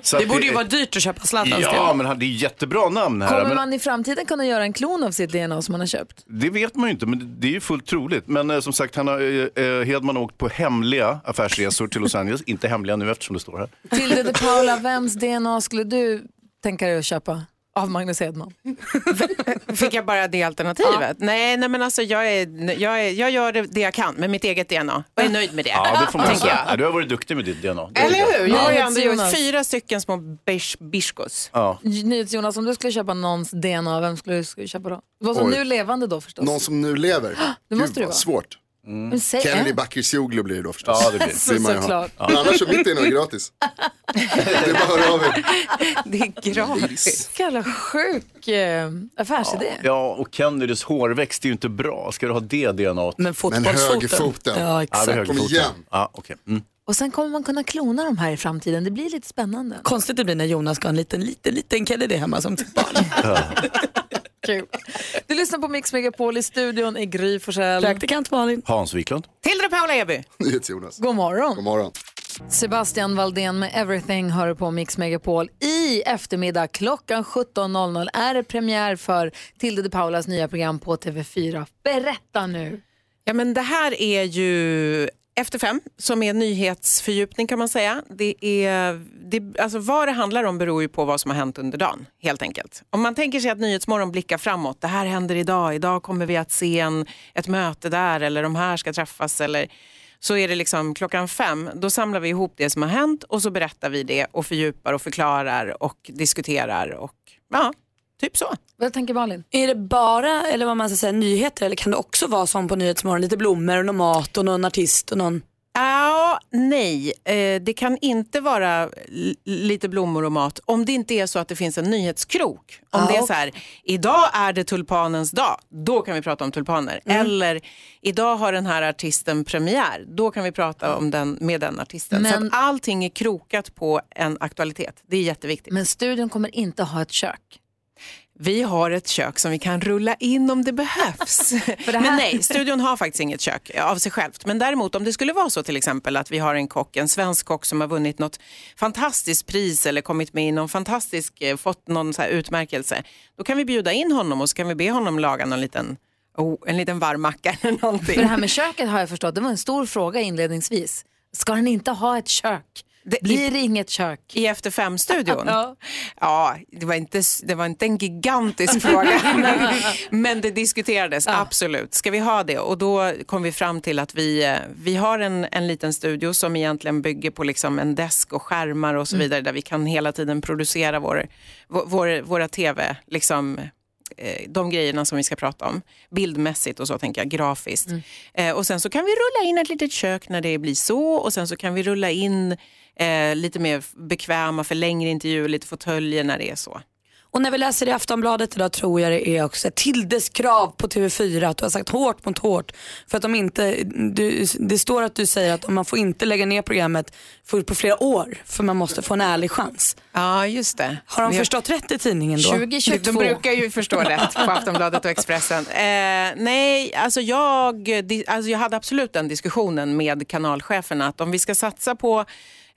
Så det att borde ju vara dyrt att köpa Zlatans Ja, men han- det är jättebra namn här. Kommer Men man i framtiden kunna göra en klon av sitt DNA som man har köpt? det vet man ju inte, men det är ju fullt troligt. Men eh, som sagt, han har, eh, eh, Hedman har åkt på hemliga affärsresor till Los Angeles. inte hemliga nu eftersom det står här. Tilde de Paula, vems DNA skulle du tänka dig att köpa av Magnus Hedman? Fick jag bara det alternativet? Nej, nej, men alltså jag, är, jag, är, jag gör det, jag kan med mitt eget DNA och är nöjd med det. Ja, det får man tänker jag. Ja, du har varit duktig med ditt DNA. Eller hur? Jag har ju Ja, ändå gjort Jonas. fyra stycken små bish, bishkos. Ja. NyhetsJonas, om du skulle köpa någons DNA, vem skulle du skulle köpa då? Vad som Oj. nu levande då förstås. Någon som nu lever. Det måste Gud, vad vara. svårt. Säg Kennedy en. Bakircioglu blir det då förstås. Ja, det blir det. ju ha. Såklart. Men annars så mitt är gratis. Det är bara att höra av er. Det är gratis. Jävla sjuk eh, affärsidé. Ja, och Kennedys hårväxt är ju inte bra. Ska du ha det DNA? Men Men högerfoten. Ja, Ja, det exakt. Kom högerfoten. igen. Ja, okej. Mm. Och sen kommer man kunna klona de här i framtiden. Det blir lite spännande. Konstigt det blir när Jonas ska ha en liten, liten, liten Kennedy hemma som sitt barn. Kul. Du lyssnar på Mix Megapol i studion i Gry Forssell. Praktikant Malin. Hans Wiklund. Tilde Paula Eby. NyhetsJonas. God morgon. God morgon. Sebastian Valdén med Everything hör på Mix Megapol. I eftermiddag klockan 17.00 är det premiär för Tilde de Paulas nya program på TV4. Berätta nu. Ja, men det här är ju efter fem, som är nyhetsfördjupning kan man säga. Det är, det, alltså vad det handlar om beror ju på vad som har hänt under dagen, helt enkelt. Om man tänker sig att Nyhetsmorgon blickar framåt, det här händer idag, idag kommer vi att se en, ett möte där eller de här ska träffas eller så är det liksom klockan fem, då samlar vi ihop det som har hänt och så berättar vi det och fördjupar och förklarar och diskuterar och ja, typ så. Vad tänker Malin? Är det bara, eller vad man ska säga, nyheter eller kan det också vara som på Nyhetsmorgon, lite blommor och någon mat och någon artist och någon... Ja, nej. Eh, det kan inte vara lite blommor och mat om det inte är så att det finns en nyhetskrok. Om Ah, det är så här, idag är det tulpanens dag, då kan vi prata om tulpaner. Mm. Eller, idag har den här artisten premiär, då kan vi prata om den med den artisten. Så Men- att allting är krokat på en aktualitet. Det är jätteviktigt. Men studion kommer inte ha ett kök. Vi har ett kök som vi kan rulla in om det behövs. Men nej, studion har faktiskt inget kök av sig självt. Men däremot om det skulle vara så till exempel att vi har en kock, en svensk kock som har vunnit något fantastiskt pris eller kommit med i någon fantastisk, eh, fått någon så här utmärkelse. Då kan vi bjuda in honom och så kan vi be honom laga någon liten, oh, en liten varm macka eller någonting. För det här med köket har jag förstått, det var en stor fråga inledningsvis. Ska den inte ha ett kök? Blir det inget kök? I Efter fem-studion? Ja. Ja, det var inte, det var inte en gigantisk fråga, men, det diskuterades, absolut. Ska vi ha det? Och då kom vi fram till att vi, eh, vi har en, en liten studio som egentligen bygger på liksom en desk och skärmar och så Mm. vidare, där vi kan hela tiden producera vår, vår, vår, våra tv, liksom, de grejerna som vi ska prata om. Bildmässigt och så tänker jag, grafiskt. Mm. Eh, och sen så kan vi rulla in ett litet kök när det blir så och sen så kan vi rulla in eh, lite mer bekväma för längre intervjuer, lite fåtöljer när det är så. Och när vi läser i Aftonbladet idag tror jag det är också Tildes krav på TV4 att du har sagt hårt mot hårt. För att de inte, du, det står att du säger att man får inte lägga ner programmet för på flera år för man måste få en ärlig chans. Ja, just det. Har de Vi förstått rätt i tidningen då? 2022. De brukar ju förstå rätt på Aftonbladet och Expressen. Eh, nej, alltså jag, alltså jag hade absolut den diskussionen med kanalcheferna att om vi ska satsa på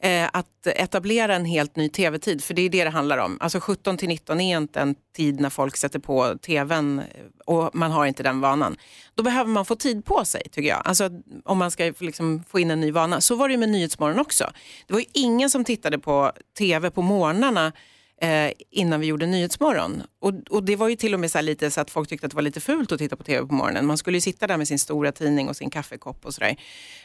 eh, att etablera en helt ny tv-tid, för det är det det handlar om. Alltså 17 till 19 är inte en tid när folk sätter på tvn eh, och man har inte den vanan. Då behöver man få tid på sig tycker jag. Alltså om man ska liksom få in en ny vana. Så var det med Nyhetsmorgon också. Det var ju ingen som tittade på tv på morgnarna eh, innan vi gjorde Nyhetsmorgon. Och, och det var ju till och med så här lite så att folk tyckte att det var lite fult att titta på tv på morgonen. Man skulle ju sitta där med sin stora tidning och sin kaffekopp och sådär.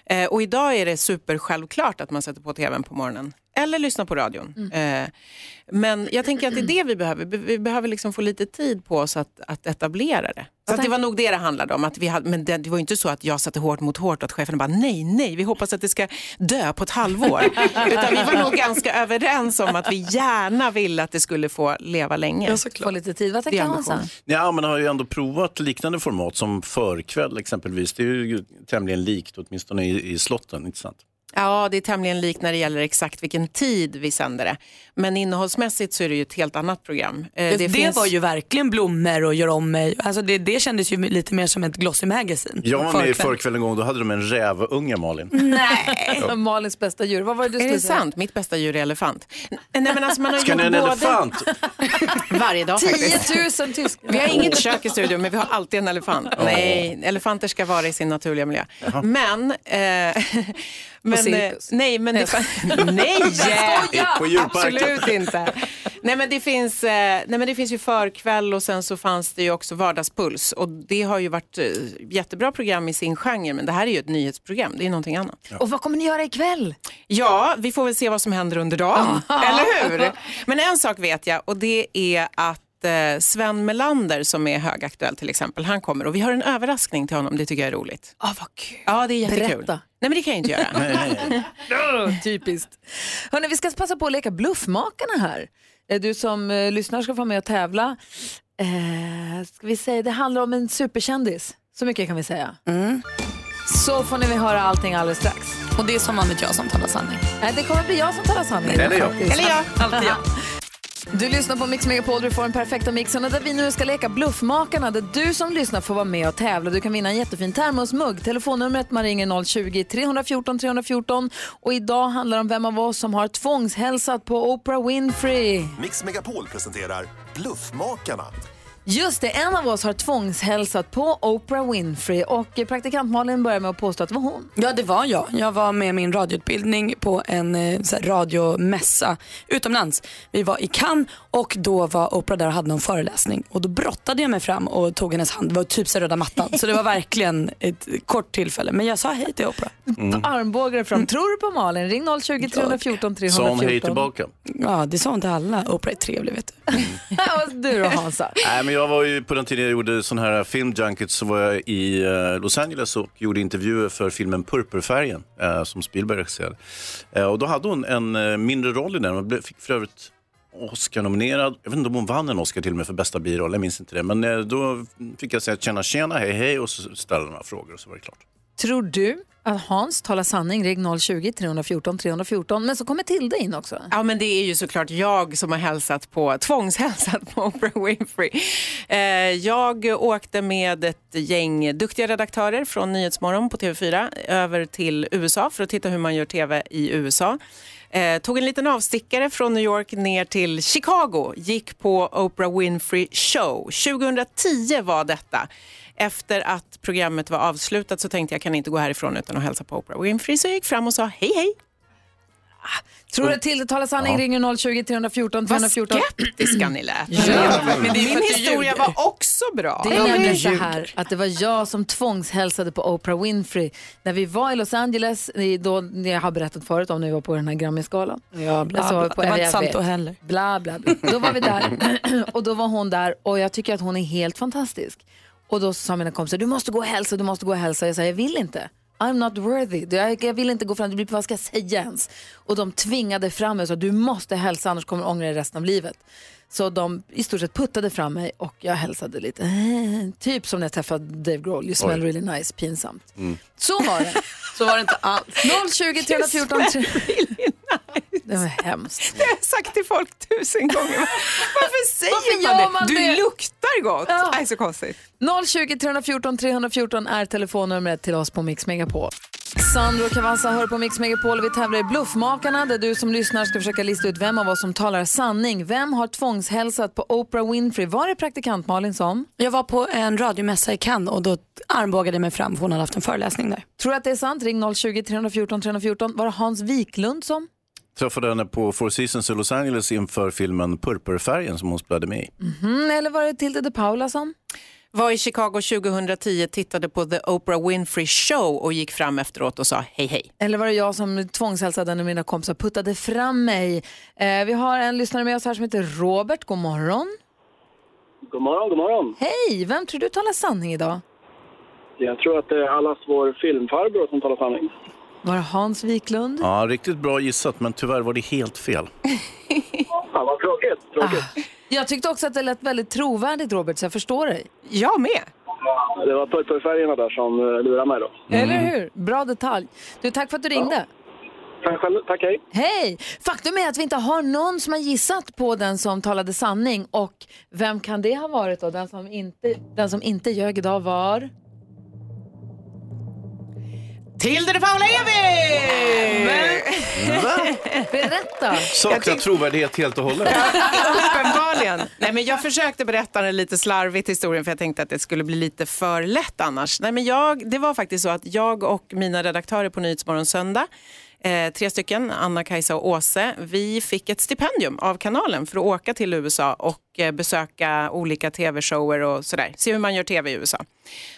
Eh, och idag är det super självklart att man sätter på tvn på morgonen eller lyssna på radion. Eh, men jag tänker att det är det vi behöver. Vi- behöver liksom få lite tid på oss att, att etablera det. Så att det var nog det det handlade om. Att vi hade, men det, det var inte så att jag satte hårt mot hårt och att chefen bara nej, nej, vi hoppas att det ska dö på ett halvår. Utan vi var nog ganska överens om att vi gärna ville att det skulle få leva länge. Få lite tid. Vad tänker Hansa? Ja, man har ju ändå provat liknande format som förkväll exempelvis. Det är ju tämligen likt, åtminstone i, i slotten, inte sant? Ja, det är tämligen likt när det gäller exakt vilken tid vi sänder det. Men innehållsmässigt så är det ju ett helt annat program. Eh, Det, finns- var ju verkligen blommor och gör om mig. Alltså det, det kändes ju lite mer som ett Glossy Magazine. Jag var med i Förkväll. en gång, då hade de en rävunge Malin. Nej. Malins bästa djur. Vad var det du Är skulle det säga? sant? Mitt bästa djur är elefant. Nej, men alltså man har Ska ni ha en både- elefant? Varje dag 10 faktiskt. 000 tyskar. Vi har inget kök i studion, men vi har alltid en elefant. Nej, elefanter ska vara i sin naturliga miljö. Men... Eh, men eh, cirkus. nej, men det, nej! På. Absolut inte. Nej men, det finns, eh, nej men det finns ju förkväll och sen så fanns det ju också vardagspuls. Och det har ju varit eh, jättebra program i sin genre, men det här är ju ett nyhetsprogram. Det är någonting annat. Och vad kommer ni göra ikväll? Ja, vi får väl se vad som händer under dagen, eller hur? Men en sak vet jag och det är att eh, Sven Melander som är högaktuell till exempel, han kommer och vi har en överraskning till honom, det tycker jag är roligt. Ah, vad kul. Ja, det är jättekul. Berätta. Nej men det kan jag inte göra. Typiskt. Hörrni, vi ska passa på att leka Bluffmakarna här. Eh, Du som eh, lyssnar ska få vara med och tävla. Eh, ska vi säga, det handlar om en superkändis. Så mycket kan vi säga. Så får ni höra allting alldeles strax. Och det är som vanligt jag som talar sanning. Nej, det kommer bli jag som talar sanning. Eller jag. faktiskt. Eller jag. Alltid jag. Du lyssnar på Mix Megapol, du får den perfekta mixen och där vi nu ska leka Bluffmakarna där du som lyssnar får vara med och tävla. Du kan vinna en jättefin termosmugg. Telefonnumret man ringer 020-314 314 och idag handlar det om vem av oss som har tvångshälsat på Oprah Winfrey. Mix Megapol presenterar Bluffmakarna. Just det, en av oss har tvångshälsat på Oprah Winfrey och praktikant Malin börjar med att påstå att det var hon. Ja det var jag. Jag var med min radioutbildning på en eh, så här, radiomässa utomlands. Vi var i Cannes och då var Oprah där och hade någon föreläsning och då brottade jag mig fram och tog hennes hand. Det var typ så röda mattan så det var verkligen ett kort tillfälle. Men jag sa hej till Oprah. Armbågar fram. Tror du på Malin? Ring 020 314 314. Sa hon hej tillbaka? Ja det sa hon till alla. Oprah är trevlig vet du. Och du då Hansa? Nej, men jag var ju på den tiden jag gjorde sån här filmjunkets så var jag i eh, Los Angeles och gjorde intervjuer för filmen Purpurfärgen eh, som Spielberg regisserade. Eh, och då hade hon en mindre roll i den. Hon blev- fick för övrigt Oscar-nominerad. Jag vet inte om hon vann en Oscar till och med för bästa biroll, jag minns inte det. Men då fick jag säga tjena tjena, hej hej och så ställde några frågor och så var det klart. Tror du att Hans talar sanning? Ring 020 314 314. Men så kommer Tilda in också. Ja, men det är ju såklart jag som har hälsat på, tvångshälsat på Oprah Winfrey. Eh, jag åkte med ett gäng duktiga redaktörer från Nyhetsmorgon på TV4 över till USA för att titta hur man gör TV i USA. Eh, tog en liten avstickare från New York ner till Chicago, gick på Oprah Winfrey Show. 2010 var detta. Efter att programmet var avslutat så tänkte jag kan inte gå härifrån utan att hälsa på Oprah Winfrey. Så jag gick fram och sa hej hej. Tror du att Tilda talar sanning? Ja. Ringer 020 314 Vad 314. skeptiska ni lät. Ja, men Min historia var också bra. Det är nämligen så här att det var jag som tvångshälsade på Oprah Winfrey när vi var i Los Angeles, då jag har berättat förut om när vi var på den här Grammisgalan. Ja, bla, Alltså, på Det var jag inte sant då heller. Bla, bla, bla. Då var vi där och då var hon där och jag tycker att hon är helt fantastisk. Och då sa mina kompisar, du måste gå och hälsa, du måste gå och hälsa. Jag sa, jag vill inte. I'm not worthy. Jag, jag vill inte gå fram, det blir, vad ska jag säga ens? Och de tvingade fram mig och sa, du måste hälsa annars kommer du ångra dig resten av livet. Så de i stort sett puttade fram mig och jag hälsade lite. Typ som när jag träffade Dave Grohl, you smell Oj. really nice, pinsamt. Mm. Så var det. Så var det inte alls. 020 314 3... Det var hemskt. Det har jag sagt till folk tusen gånger. Varför säger Varför man, det? man du det? luktar gott. Ja. Nej, så konstigt. 020 314 314 är telefonnumret till oss på Mix Megapol. Sandro Cavazza hör på Mix Megapol. Vi tävlar i Bluffmakarna där du som lyssnar ska försöka lista ut vem av oss som talar sanning. Vem har tvångshälsat på Oprah Winfrey? Var det praktikant Malin som? Jag var på en radiomässa i Cannes och då armbågade jag mig fram för hon hade haft en föreläsning där. Tror du att det är sant? Ring 020 314 314. Var det Hans Wiklund som? Träffade henne på Four Seasons i Los Angeles inför filmen Purpurfärgen som hon spelade med i. Mhm, Eller var det Tilde de Paula som? var i Chicago 2010, tittade på The Oprah Winfrey Show och gick fram efteråt och sa hej hej. Eller var det jag som tvångshälsade när mina kompisar puttade fram mig? Eh, vi har en lyssnare med oss här som heter Robert. God morgon. God morgon, god morgon. Hej, vem tror du talar sanning idag? Jag tror att det är allas vår filmfarbror som talar sanning. Var det Hans Wiklund? Ja, riktigt bra gissat, men tyvärr var det helt fel. Fan vad tråkigt. tråkigt. Jag tyckte också att det lät väldigt trovärdigt Robert, så jag förstår dig. Jag med. Det var purpurfärgerna där som eh, lurade mig då. Eller hur? Bra detalj. Du, tack för att du ringde. Tack själv. Tack, hej. Hej! Faktum är att vi inte har någon som har gissat på den som talade sanning. Och vem kan det ha varit då? Den som inte, den som inte ljög idag var... Tilde de Paula Evi! Berätta! Saknar trovärdighet helt och hållet. Uppenbarligen. Nej, men jag försökte berätta den lite slarvigt historien för jag tänkte att det skulle bli lite för lätt annars. Nej, men jag, det var faktiskt så att jag och mina redaktörer på Nyhetsmorgon söndag Eh, tre stycken, Anna, Kajsa och Åse. Vi fick ett stipendium av kanalen för att åka till USA och eh, besöka olika tv-shower och sådär. Se hur man gör tv i USA.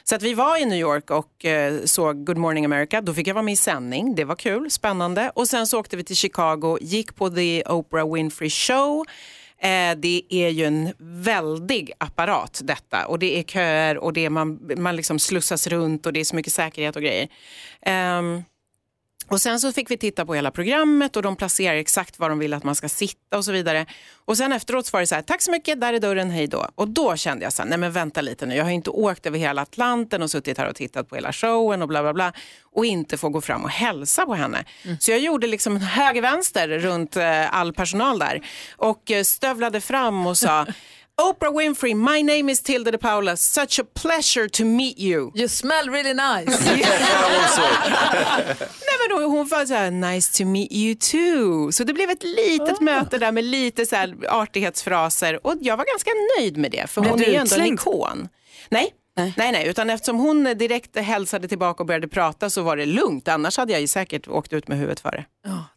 Så att vi var i New York och eh, såg Good Morning America. Då fick jag vara med i sändning. Det var kul, spännande. Och sen så åkte vi till Chicago, gick på The Oprah Winfrey Show. Eh, det är ju en väldig apparat detta och det är köer och det är man, man liksom slussas runt och det är så mycket säkerhet och grejer. Um, och sen så fick vi titta på hela programmet och de placerar exakt var de vill att man ska sitta och så vidare. Och sen efteråt så var det så här, tack så mycket, där är dörren, hej då. Och då kände jag så här, nej men vänta lite nu, jag har inte åkt över hela Atlanten och suttit här och tittat på hela showen och bla bla bla och inte få gå fram och hälsa på henne. Så jag gjorde liksom höger-vänster runt eh, all personal där och eh, stövlade fram och sa Oprah Winfrey, my name is Tilde de Paula. Such a pleasure to meet you. You smell really nice. Nej, men då, hon var så här, nice to meet you too. Så det blev ett litet möte där med lite så här artighetsfraser och jag var ganska nöjd med det för Blev hon är ju ändå en ikon. Nej. Nej. nej, utan eftersom hon direkt hälsade tillbaka och började prata så var det lugnt. Annars hade jag ju säkert åkt ut med huvudet före.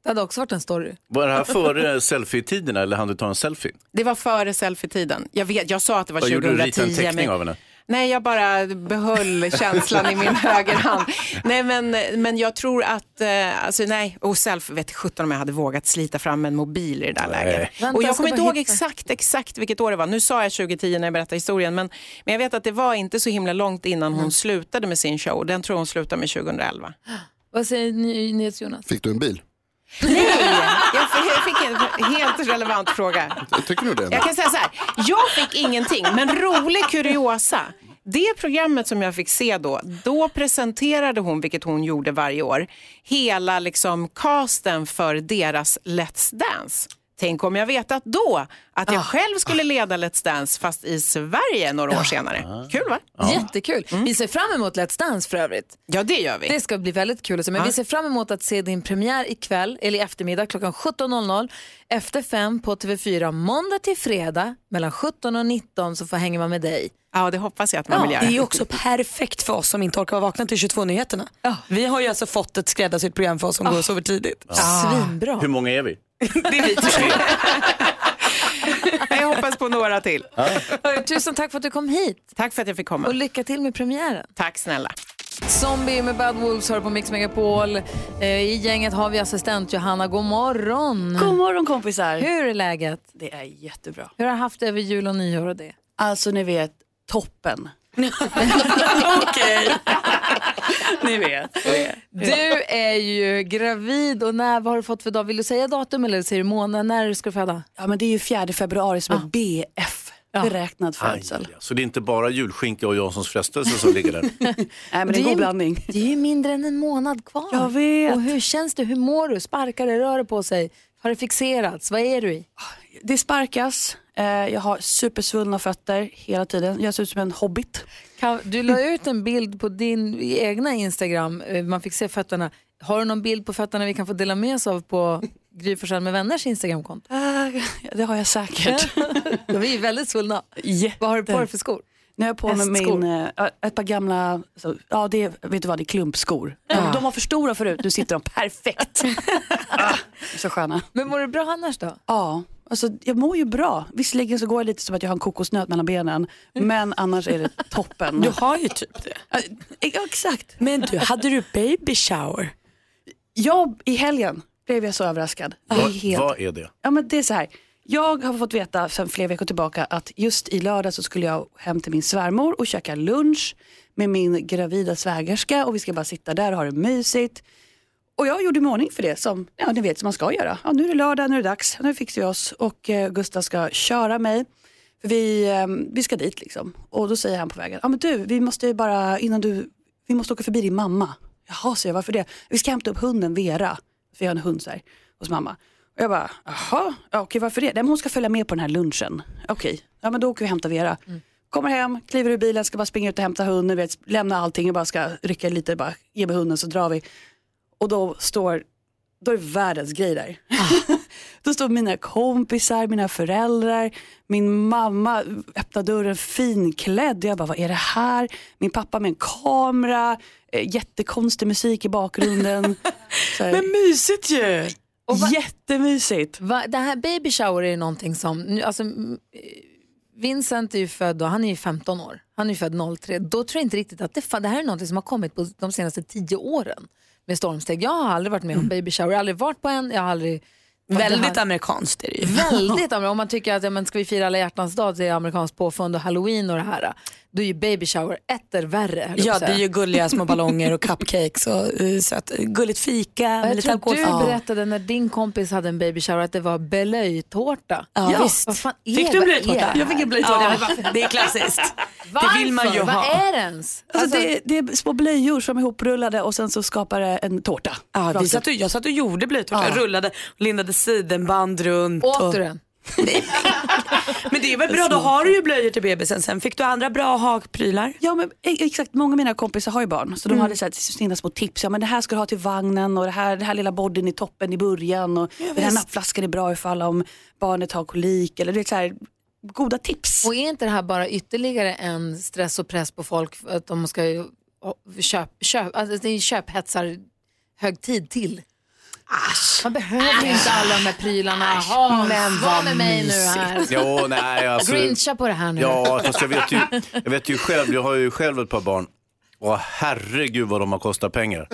Det hade också varit en story. Var det här före selfie-tiderna eller hann du ta en selfie? Det var före selfie-tiden. Jag, vet, jag sa att det var Vad 2010. gjorde du? En teckning men- av henne? Nej, jag bara behöll känslan i min högerhand. Nej, men, men jag tror att, eh, alltså nej, och selfie, vet 17 om jag hade vågat slita fram en mobil i det där läget. Vänta, och jag kommer inte ihåg hitta. exakt, exakt vilket år det var. Nu sa jag 2010 när jag berättade historien, men, men jag vet att det var inte så himla långt innan hon slutade med sin show. Den tror hon slutade med 2011. Vad säger ny, NyhetsJonas? Fick du en bil? Nej, jag fick, en helt relevant fråga. Jag tycker nog det. Jag kan säga så här, jag fick ingenting, men rolig kuriosa. Det programmet som jag fick se då, då presenterade hon, vilket hon gjorde varje år, hela liksom casten för deras Let's Dance. Tänk om jag vetat då att Ah. jag själv skulle leda Let's Dance fast i Sverige några år senare. Kul va? Jättekul. Vi ser fram emot Let's Dance för övrigt. Ja det gör vi. Det ska bli väldigt kul se. Men Ja. vi ser fram emot att se din premiär ikväll, eller i eftermiddag klockan 17.00. Efter fem på TV4 måndag till fredag mellan 17 och 19 så får hänga man med dig. Ja det hoppas jag att Ja, det är också perfekt för oss som inte orkar vara vakna till 22-nyheterna. Vi har ju alltså fått ett skräddarsytt program för oss som går och sover tidigt. Svinbra. Hur många är vi? Det är vi tre. Jag hoppas på några till. Hörru, Tusen tack för att du kom hit. Tack för att jag fick komma. Och lycka till med premiären. Tack snälla. Zombie med Bad Wolves hör på Mix Megapol. Eh, I gänget har vi assistent Johanna. God morgon. God morgon kompisar. Hur är läget? Det är jättebra. Hur har du haft det över jul och nyår och det? Alltså ni vet, toppen. Okej. Ni vet. Du är ju gravid och när, vad har du fått för dag? Vill du säga datum eller säger du månad? När ska du föda? Ja men det är ju 4 februari som är BF. Beräknad Aj, födsel. ja. Så det är inte bara julskinka och Janssons frestelse som ligger där? Nej men det är en god blandning. Det är ju mindre än en månad kvar. Jag vet. Och hur känns det? Hur mår du? Sparkar det? Rör det på sig? Har det fixerats? Vad är du i? Det sparkas. Eh, Jag har supersvullna fötter hela tiden. Jag ser ut som en hobbit. Du la ut en bild på din egna Instagram. Eh, Man fick se fötterna. Har du någon bild på fötterna vi kan få dela med oss av på Gry med vänners Instagramkonto? Eh, Det har jag säkert. De är väldigt svullna. Vad har du på dig för skor? Nu har jag på mig Hästskor. min, eh, ett par gamla, så, ja det, är- vet du vad, det är klumpskor. De, de var för stora förut, nu sitter de perfekt. ah, så sköna. Men mår du bra annars då? Ja, alltså, jag mår ju bra. Visserligen så går jag lite som att jag har en kokosnöt mellan benen, men annars är det toppen. Du har ju typ det. Ja, exakt. Men du, hade du baby shower? Ja, i helgen blev jag så överraskad. Det är Vad, helt- vad är det? Ja, men det är så här. Jag har fått veta sedan flera veckor tillbaka att just i lördag så skulle jag hem till min svärmor och käka lunch med min gravida svägerska och vi ska bara sitta där och ha det mysigt. Och jag gjorde mig i ordning för det som ja, ni vet som man ska göra. Ja, nu är det lördag, nu är det dags, nu fixar vi oss och eh, Gustav ska köra mig. För vi, eh, vi ska dit liksom. Och då säger han på vägen, ja men du, vi måste bara innan du, vi måste åka förbi din mamma. Jaha, säger jag, varför det? Vi ska hämta upp hunden Vera, för jag har en hund så här, hos mamma. Och jag bara, jaha, ja, okej varför det? Nej, men hon ska följa med på den här lunchen. Okej, ja men då åker vi och hämtar Vera. Kommer hem, kliver ur bilen, ska bara springa ut och hämta hunden, vet, lämna allting och bara ska rycka lite, bara ge mig hunden så drar vi. Och då står, då är det världens grej där. då står mina kompisar, mina föräldrar, min mamma öppnar dörren finklädd. Jag bara, vad är det här? Min pappa med en kamera, eh, jättekonstig musik i bakgrunden. Men mysigt ju! Jättemysigt. Va, det här baby shower är ju någonting som, nu, alltså, mm, Vincent är ju född, då, han är ju 15 år, han är ju född 03. Då tror jag inte riktigt att det, det här är någonting som har kommit på de senaste 10 åren med stormsteg. Jag har aldrig varit med om baby shower, jag har aldrig varit på en, jag har aldrig Väldigt det amerikanskt är det ju. Väldigt amerikanskt. Om man tycker att ja, men ska vi fira alla hjärtans dag, det är amerikanskt påfund och halloween och det här. Då är ju baby shower etter värre. Ja, det är ju gulliga små ballonger och cupcakes och uh, sött, gulligt fika med Jag lite tror alkohol. du berättade när din kompis hade en baby shower att det var belöjtårta. Ja, visst. Vad fan är Fick du det? en blöjtårta? Vad Jag fick en blöjtårta. Ja. Det är klassiskt. Varför? Det vill man ju Vad ha. är det ens? Alltså, det, det är små blöjor som är ihoprullade och sen så skapar det en tårta. Ja, vi satt och, jag satt och gjorde blöjtårta, Ja. rullade och lindade sidenband runt. Åt du den? Men det är väl bra, då har du ju blöjor till bebisen sen. Fick du andra bra hakprylar? Ja men e- exakt, många av mina kompisar har ju barn så de hade så här, sina små tips. Ja men det här ska du ha till vagnen och det här, det här lilla bodyn i toppen i början och den här nappflaskan är bra ifall om barnet har kolik eller du vet så här, goda tips. Och är inte det här bara ytterligare en stress och press på folk att de ska ju köp, köp, alltså det är köphetsar högtid till? Man behöver inte alla de här prylarna. Ha, men var vad med mig nu här. Jo, nej, alltså, Grincha på det här nu. Ja, fast jag vet, ju, jag vet ju själv, jag har ju själv ett par barn. Och herregud vad de har kostat pengar.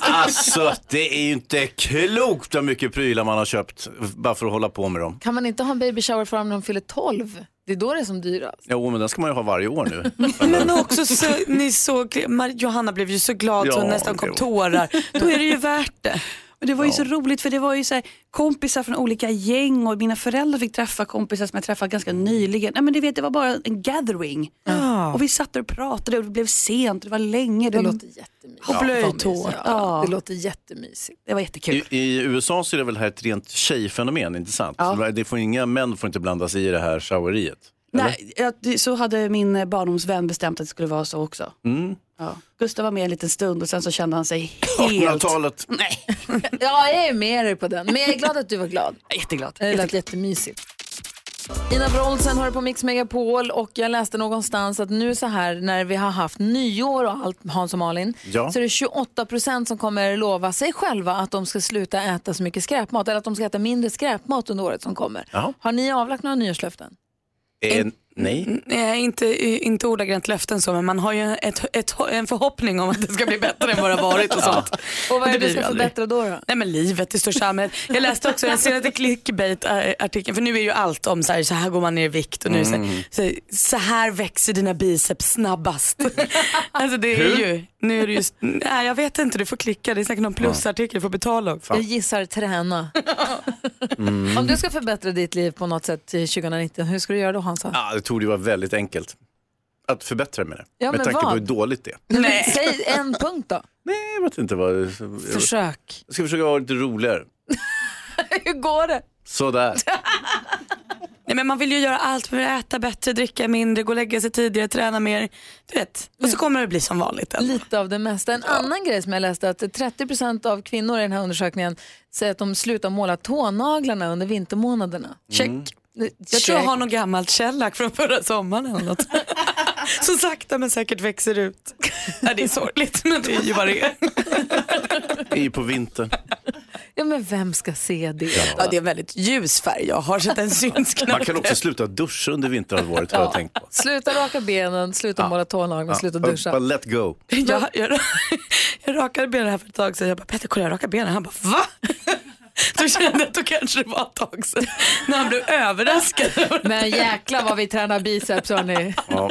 Alltså det är ju inte klokt vad mycket prylar man har köpt bara för att hålla på med dem. Kan man inte ha en baby shower för dem när de fyller 12? Det är då det är som dyrast. Jo men den ska man ju ha varje år nu. Men också så, ni såg, Johanna blev ju så glad så Ja, hon nästan kom jo. tårar. Då är det ju värt det. Men det var ju så roligt för det var ju så här, kompisar från olika gäng och mina föräldrar fick träffa kompisar som jag träffat ganska nyligen. Nej, men det, vet, det var bara en gathering. Ja. Och vi satt och pratade och det blev sent och det var länge. Det var- låter jättemysigt. Och blöjtårta. Ja, Ja. Det låter jättemysigt. Det var jättekul. I, I USA så är det väl här ett rent tjejfenomen, inte sant? Ja. Det får inga män får inte blanda sig i det här showeriet. Nej, ja, det- så hade min barndomsvän bestämt att det skulle vara så också. Mm. Ja. Gustav var med en liten stund och sen så kände han sig helt... 1800-talet. Ja, jag är med dig på den. Men jag är glad att du var glad. Jätteglad. Det lät jättemysigt. Ina Wroldsen hör på Mix Megapol och jag läste någonstans att nu så här när vi har haft nyår och allt, Hans och Malin, Ja. så är det 28 procent som kommer lova sig själva att de ska sluta äta så mycket skräpmat eller att de ska äta mindre skräpmat under året som kommer. Jaha. Har ni avlagt några nyårslöften? Eh, nej. Nej, inte, inte ordagrant löften så, men man har ju ett, ett, en förhoppning om att det ska bli bättre än vad det har varit och sånt. Och vad är det du ska ju förbättra då? då? Nej men livet i största allmänhet. Jag läste också den senaste clickbait-artikeln, för nu är ju allt om så här, så här går man ner i vikt och nu det så, här, så, här växer dina biceps snabbast. alltså det är Hur? ju, nu är det just, nej jag vet inte, du får klicka, det är säkert någon plusartikel, du får betala också. Jag gissar träna. Mm. Om du ska förbättra ditt liv på något sätt till 2019, hur ska du göra då Hansa? Ja, det tog ju vara väldigt enkelt. Att förbättra med det. Ja, med men tanke på vad? hur dåligt det är. Nej. Säg en punkt då. Nej, jag vet inte vad... Försök. Jag ska försöka vara lite roligare. Hur går det? Sådär. Nej, men man vill ju göra allt för att äta bättre, dricka mindre, gå och lägga sig tidigare, träna mer. Du vet. Och så kommer det bli som vanligt. ändå. Lite av det mesta. En annan grej som jag läste att 30% av kvinnor i den här undersökningen säger att de slutar måla tånaglarna under vintermånaderna. Check. Jag tror jag har någon gammalt källack från förra sommaren eller något. Som sakta men säkert växer ut. Nej, det är sorgligt men det är ju vad det är. Det är ju på vintern. Ja, men vem ska se det? Ja, det är en väldigt ljus färg jag har så den syns knappt. Man kan också sluta duscha under vinterhalvåret har jag tänkt på. Sluta raka benen, sluta måla tånaglar, sluta bara- duscha. Bara let go. Jag, jag, jag rakade benen här för ett tag sedan. Jag bara, Petter kolla jag rakar benen. Han bara, va? Då kände jag att då kanske det var ett tag sedan. När han blev överraskad. Men jäklar vad vi tränar biceps hörni. Ja.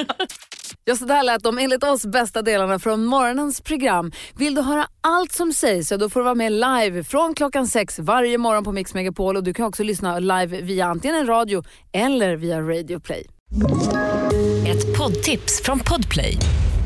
Ja, så där lät de enligt oss bästa delarna från morgonens program. Vill du höra allt som sägs så då får du vara med live från klockan sex varje morgon på Mix Megapol och du kan också lyssna live via antingen en radio eller via Radio Play. Ett poddtips från Podplay.